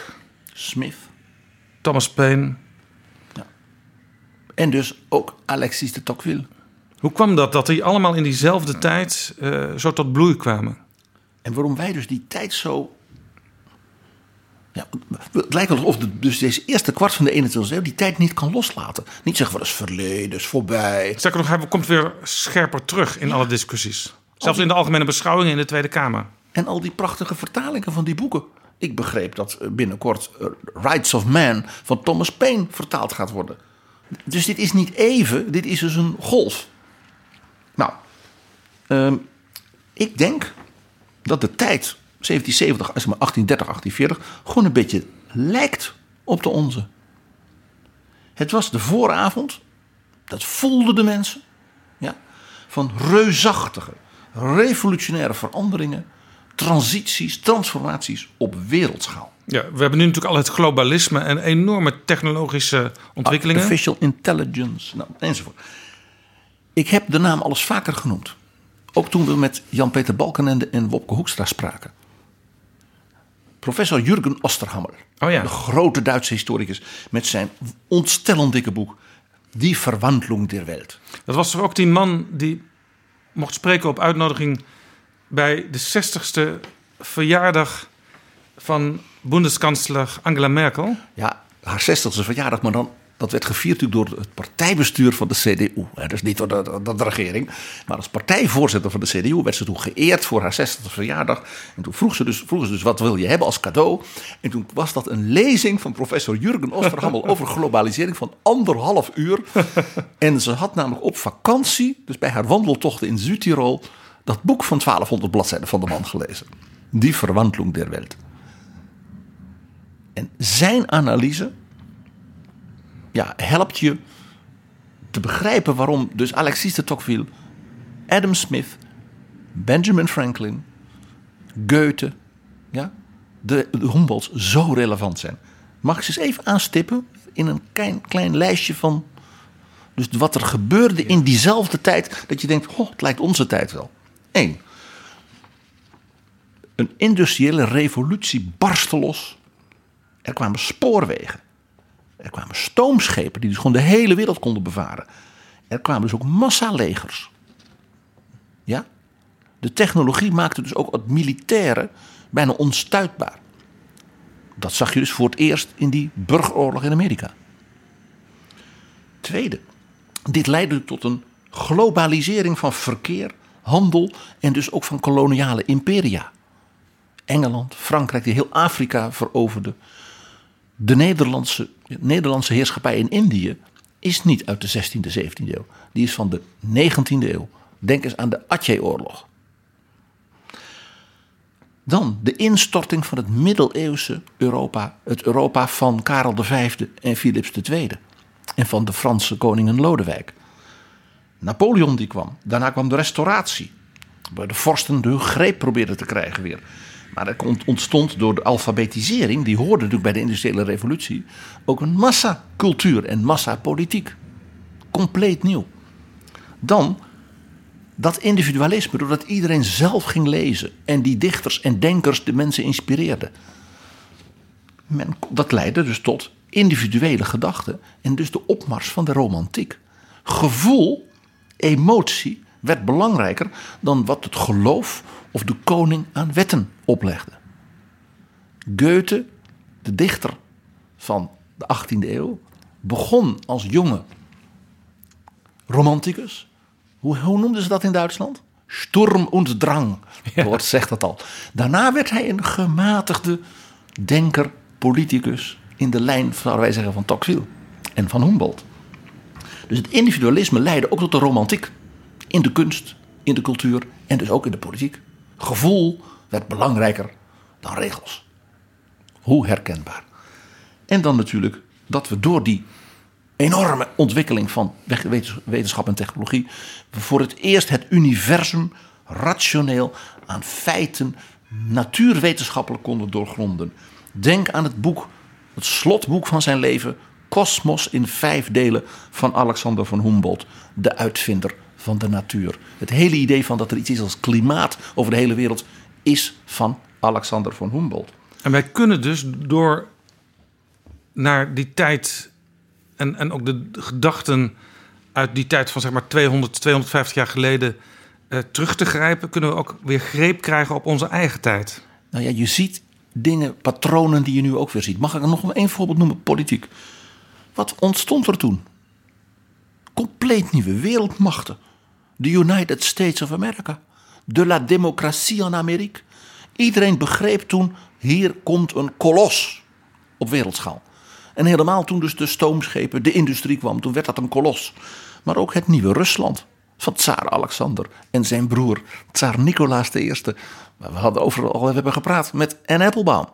Smith Thomas Paine. en dus ook Alexis de Tocqueville. Hoe kwam dat, dat die allemaal in diezelfde tijd eh, zo tot bloei kwamen? En waarom wij dus die tijd zo Ja, het lijkt alsof de, dus deze eerste kwart van de 21e eeuw die tijd niet kan loslaten. Niet zeggen van dat is verleden, is voorbij. Sterker nog, hij komt weer scherper terug in alle discussies. Zelfs in de algemene beschouwingen in de Tweede Kamer. En al die prachtige vertalingen van die boeken. Ik begreep dat binnenkort eh, Rights of Man van Thomas Paine vertaald gaat worden. Dus dit is niet even, dit is dus een golf. Nou, ehm, ik denk dat de tijd 1770, 1830, 1840 gewoon een beetje lijkt op de onze. Het was de vooravond, dat voelden de mensen, ja, van reusachtige, revolutionaire veranderingen, transities, transformaties op wereldschaal. Ja, we hebben nu natuurlijk al het globalisme en enorme technologische ontwikkelingen. Artificial intelligence, nou, enzovoort. Ik heb de naam alles vaker genoemd. Ook toen we met Jan-Peter Balkenende en Wopke Hoekstra spraken. Professor Jürgen Osterhammer, oh ja. de grote Duitse historicus, met zijn ontstellend dikke boek Die Verwandlung der Welt. Dat was toch ook die man die mocht spreken op uitnodiging bij de 60ste verjaardag van Bundeskanzler Angela Merkel? Ja, haar 60ste verjaardag, maar dan dat werd gevierd door het partijbestuur van de CDU. Dus niet door de, de, de, regering. Maar als partijvoorzitter van de CDU werd ze toen geëerd voor haar 60e verjaardag. En toen vroeg ze, dus, vroeg ze dus wat wil je hebben als cadeau. En toen was dat een lezing van professor Jurgen Osterhammel over globalisering van anderhalf uur. En ze had namelijk op vakantie, dus bij haar wandeltochten in Zuid-Tirol, dat boek van 1200 bladzijden van de man gelezen. Die Verwandlung der Welt. En zijn analyse ja, helpt je te begrijpen waarom dus Alexis de Tocqueville, Adam Smith, Benjamin Franklin, Goethe, ja, de, Humboldts zo relevant zijn. Mag ik ze eens even aanstippen in een klein, klein lijstje van dus wat er gebeurde in diezelfde tijd dat je denkt, oh, het lijkt onze tijd wel. Eén. Een industriële revolutie barstte los. Er kwamen spoorwegen. Er kwamen stoomschepen die dus gewoon de hele wereld konden bevaren. Er kwamen dus ook massalegers. Ja? De technologie maakte dus ook het militaire bijna onstuitbaar. Dat zag je dus voor het eerst in die burgeroorlog in Amerika. Tweede, dit leidde tot een globalisering van verkeer, handel en dus ook van koloniale imperia. Engeland, Frankrijk, die heel Afrika veroverde. De Nederlandse, Nederlandse heerschappij in Indië is niet uit de 16e, 17e eeuw. Die is van de 19e eeuw. Denk eens aan de Aceh-oorlog. Dan de instorting van het middeleeuwse Europa. Het Europa van Karel V en Philips II. En van de Franse koningen Lodewijk. Napoleon die kwam. Daarna kwam de restauratie. Waar de vorsten hun greep probeerden te krijgen weer. Maar er ontstond door de alfabetisering, die hoorde natuurlijk bij de industriële revolutie, ook een massacultuur en massapolitiek. Compleet nieuw. Dan dat individualisme, doordat iedereen zelf ging lezen en die dichters en denkers de mensen inspireerden. Dat leidde dus tot individuele gedachten en dus de opmars van de romantiek. Gevoel, emotie werd belangrijker dan wat het geloof of de koning aan wetten oplegde. Goethe, de dichter van de 18e eeuw, begon als jonge romanticus. Hoe, hoe noemden ze dat in Duitsland? Sturm und Drang, het woord zegt dat al. Daarna werd hij een gematigde denker, politicus in de lijn, zouden wij zeggen, van Tocqueville en van Humboldt. Dus het individualisme leidde ook tot de romantiek in de kunst, in de cultuur en dus ook in de politiek. Gevoel werd belangrijker dan regels. Hoe herkenbaar. En dan natuurlijk dat we door die enorme ontwikkeling van wetenschap en technologie voor het eerst het universum rationeel aan feiten natuurwetenschappelijk konden doorgronden. Denk aan het boek, het slotboek van zijn leven, Kosmos in vijf delen van Alexander van Humboldt, de uitvinder van de natuur. Het hele idee van dat er iets is als klimaat over de hele wereld is van Alexander von Humboldt. En wij kunnen dus door naar die tijd en, en ook de gedachten uit die tijd van zeg maar 200, 250 jaar geleden eh, terug te grijpen, kunnen we ook weer greep krijgen op onze eigen tijd. Nou ja, je ziet dingen, patronen die je nu ook weer ziet. Mag ik er nog één voorbeeld noemen? Politiek. Wat ontstond er toen? Compleet nieuwe wereldmachten. De United States of America. De la démocratie en Amerika. Iedereen begreep toen, hier komt een kolos op wereldschaal. En helemaal toen dus de stoomschepen, de industrie kwam, toen werd dat een kolos. Maar ook het nieuwe Rusland van tsaar Alexander en zijn broer, tsaar Nicolaas I. We hadden overal al hebben gepraat met Anne Applebaum.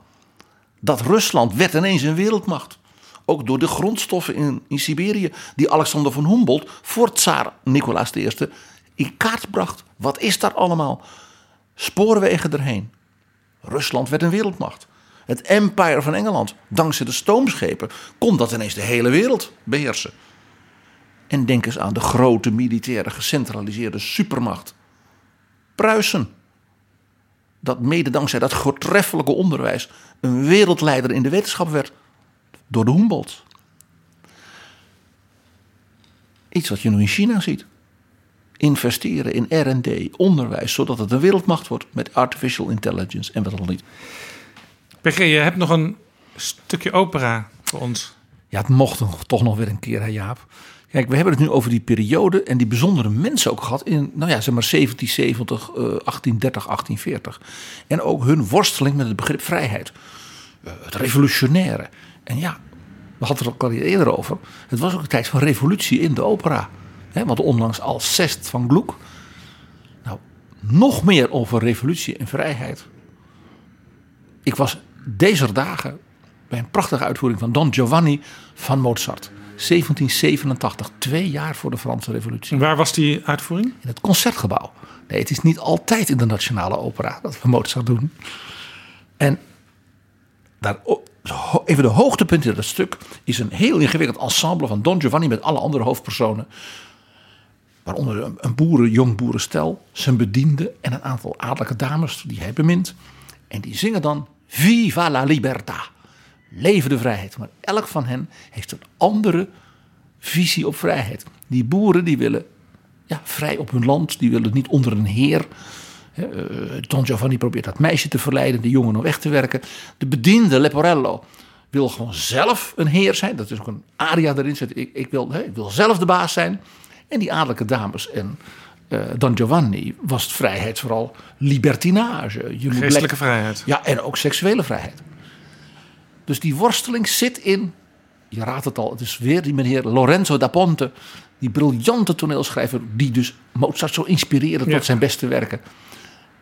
Dat Rusland werd ineens een wereldmacht. Ook door de grondstoffen in, in Siberië die Alexander van Humboldt voor tsaar Nicolaas I in kaart bracht. Wat is daar allemaal? Spoorwegen erheen. Rusland werd een wereldmacht. Het empire van Engeland, dankzij de stoomschepen, kon dat ineens de hele wereld beheersen. En denk eens aan de grote militaire gecentraliseerde supermacht. Pruisen. Dat mede dankzij dat voortreffelijke onderwijs een wereldleider in de wetenschap werd. Door de Humboldt. Iets wat je nu in China ziet. Investeren in RD, onderwijs, zodat het een wereldmacht wordt met artificial intelligence en wat al niet. PG, je hebt nog een stukje opera voor ons. Ja, het mocht toch nog weer een keer, hè Jaap. Kijk, we hebben het nu over die periode en die bijzondere mensen ook gehad in, nou ja, zeg maar 1770, uh, 1830, 1840. En ook hun worsteling met het begrip vrijheid. Uh, het revolutionaire. En ja, we hadden het er al eerder over. Het was ook een tijd van revolutie in de opera. Hè, want onlangs als zest van Gluck. Nou, nog meer over revolutie en vrijheid. Ik was deze dagen bij een prachtige uitvoering van Don Giovanni van Mozart. 1787, twee jaar voor de Franse Revolutie. Waar was die uitvoering? In het concertgebouw. Nee, het is niet altijd in de Nationale Opera dat we Mozart doen. En daar, even de hoogtepunt in dat stuk is een heel ingewikkeld ensemble van Don Giovanni met alle andere hoofdpersonen. Waaronder een boeren, jong boerenstel, zijn bediende en een aantal adellijke dames die hij bemint. En die zingen dan Viva la libertà leven de vrijheid. Maar elk van hen heeft een andere visie op vrijheid. Die boeren die willen ja, vrij op hun land, die willen niet onder een heer. Uh, Don Giovanni probeert dat meisje te verleiden, de jongen om weg te werken. De bediende Leporello wil gewoon zelf een heer zijn. Dat is ook een aria erin zit. Ik, ik, wil, ik wil zelf de baas zijn. En die adellijke dames en uh, Don Giovanni was het vrijheid vooral libertinage. Je Geestelijke vrijheid. Ja, en ook seksuele vrijheid. Dus die worsteling zit in, je raadt het al, het is weer die meneer Lorenzo da Ponte, die briljante toneelschrijver, die dus Mozart zo inspireerde tot zijn beste werken.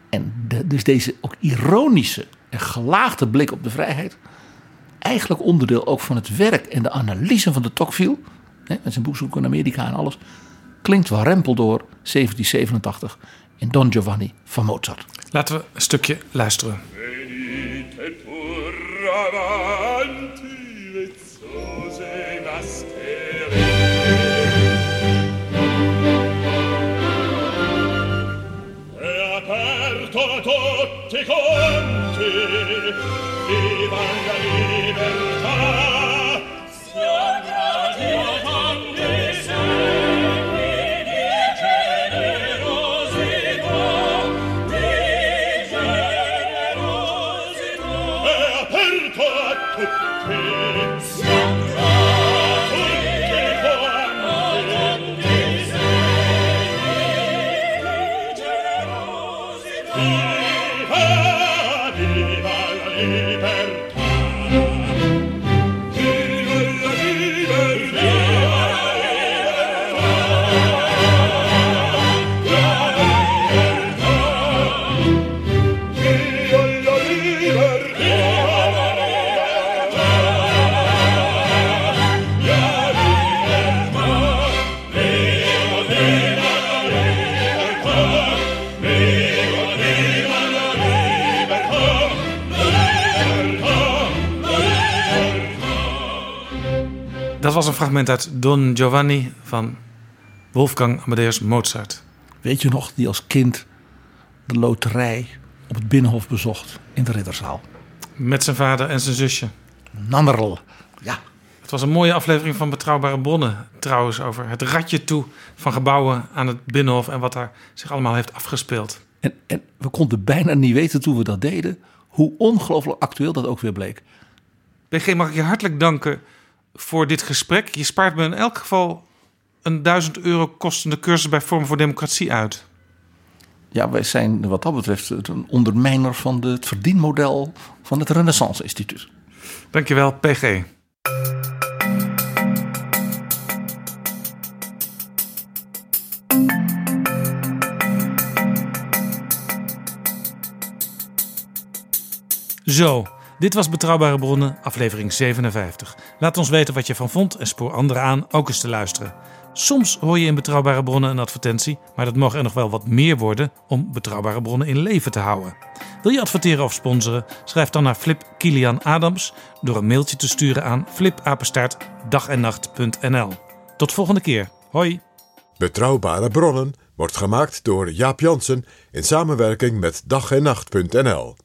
En de, dus deze ook ironische en gelaagde blik op de vrijheid, eigenlijk onderdeel ook van het werk en de analyse van de Tocqueville, hè, met zijn boekzoek in Amerika en alles, klinkt wel rempel door 1787 in Don Giovanni van Mozart. Laten we een stukje luisteren. Quanti viva la Dat was een fragment uit Don Giovanni van Wolfgang Amadeus Mozart. Weet je nog, die als kind de loterij op het Binnenhof bezocht in de Ridderzaal? Met zijn vader en zijn zusje. Nannerl, ja. Het was een mooie aflevering van Betrouwbare Bronnen trouwens over het ratje toe van gebouwen aan het Binnenhof en wat daar zich allemaal heeft afgespeeld. En, en we konden bijna niet weten toen we dat deden Hoe ongelooflijk actueel dat ook weer bleek. BG, mag ik je hartelijk danken voor dit gesprek. Je spaart me in elk geval een duizend euro kostende cursus bij Vorm voor Democratie uit. Ja, wij zijn wat dat betreft een ondermijner van de, het verdienmodel van het Renaissance Instituut. Dankjewel, PG. Zo, dit was Betrouwbare Bronnen, aflevering 57. Laat ons weten wat je van vond en spoor anderen aan ook eens te luisteren. Soms hoor je in Betrouwbare Bronnen een advertentie, maar dat mogen er nog wel wat meer worden om Betrouwbare Bronnen in leven te houden. Wil je adverteren of sponsoren? Schrijf dan naar Flip Kilian Adams door een mailtje te sturen aan flipapenstaartdagennacht.nl. Tot volgende keer. Hoi! Betrouwbare bronnen wordt gemaakt door Jaap Jansen in samenwerking met dag en nacht.nl.